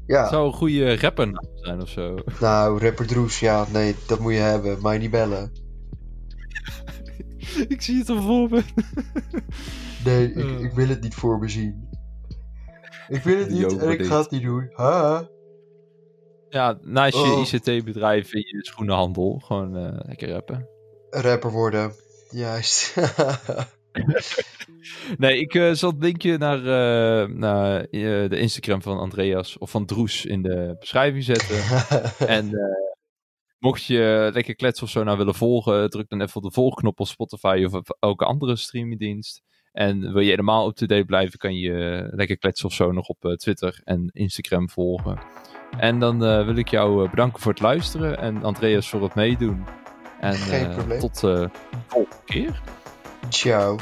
Speaker 3: Ja.
Speaker 2: Zou een goede rappernaam zijn of zo.
Speaker 3: Nou, rapper Droes, ja, nee, dat moet je hebben. Mij niet bellen.
Speaker 2: ik zie het al voor me.
Speaker 3: nee, ik, ik wil het niet voor me zien. Ik wil het niet en ik ga het niet doen. Ha.
Speaker 2: Ja, naast je oh. ICT-bedrijf in je schoenenhandel. Gewoon uh, lekker rappen.
Speaker 3: Rapper worden. Juist.
Speaker 2: nee, ik uh, zal het linkje naar, uh, naar uh, de Instagram van Andreas of van Droes in de beschrijving zetten. en mocht je lekker kletsen of zo nou willen volgen, druk dan even op de volgknop op Spotify of op elke andere streamingdienst. En wil je helemaal up-to-date blijven, kan je lekker kletsen of zo nog op Twitter en Instagram volgen. En dan wil ik jou bedanken voor het luisteren en Andreas voor het meedoen. En
Speaker 3: Geen probleem.
Speaker 2: tot de volgende keer.
Speaker 3: Ciao.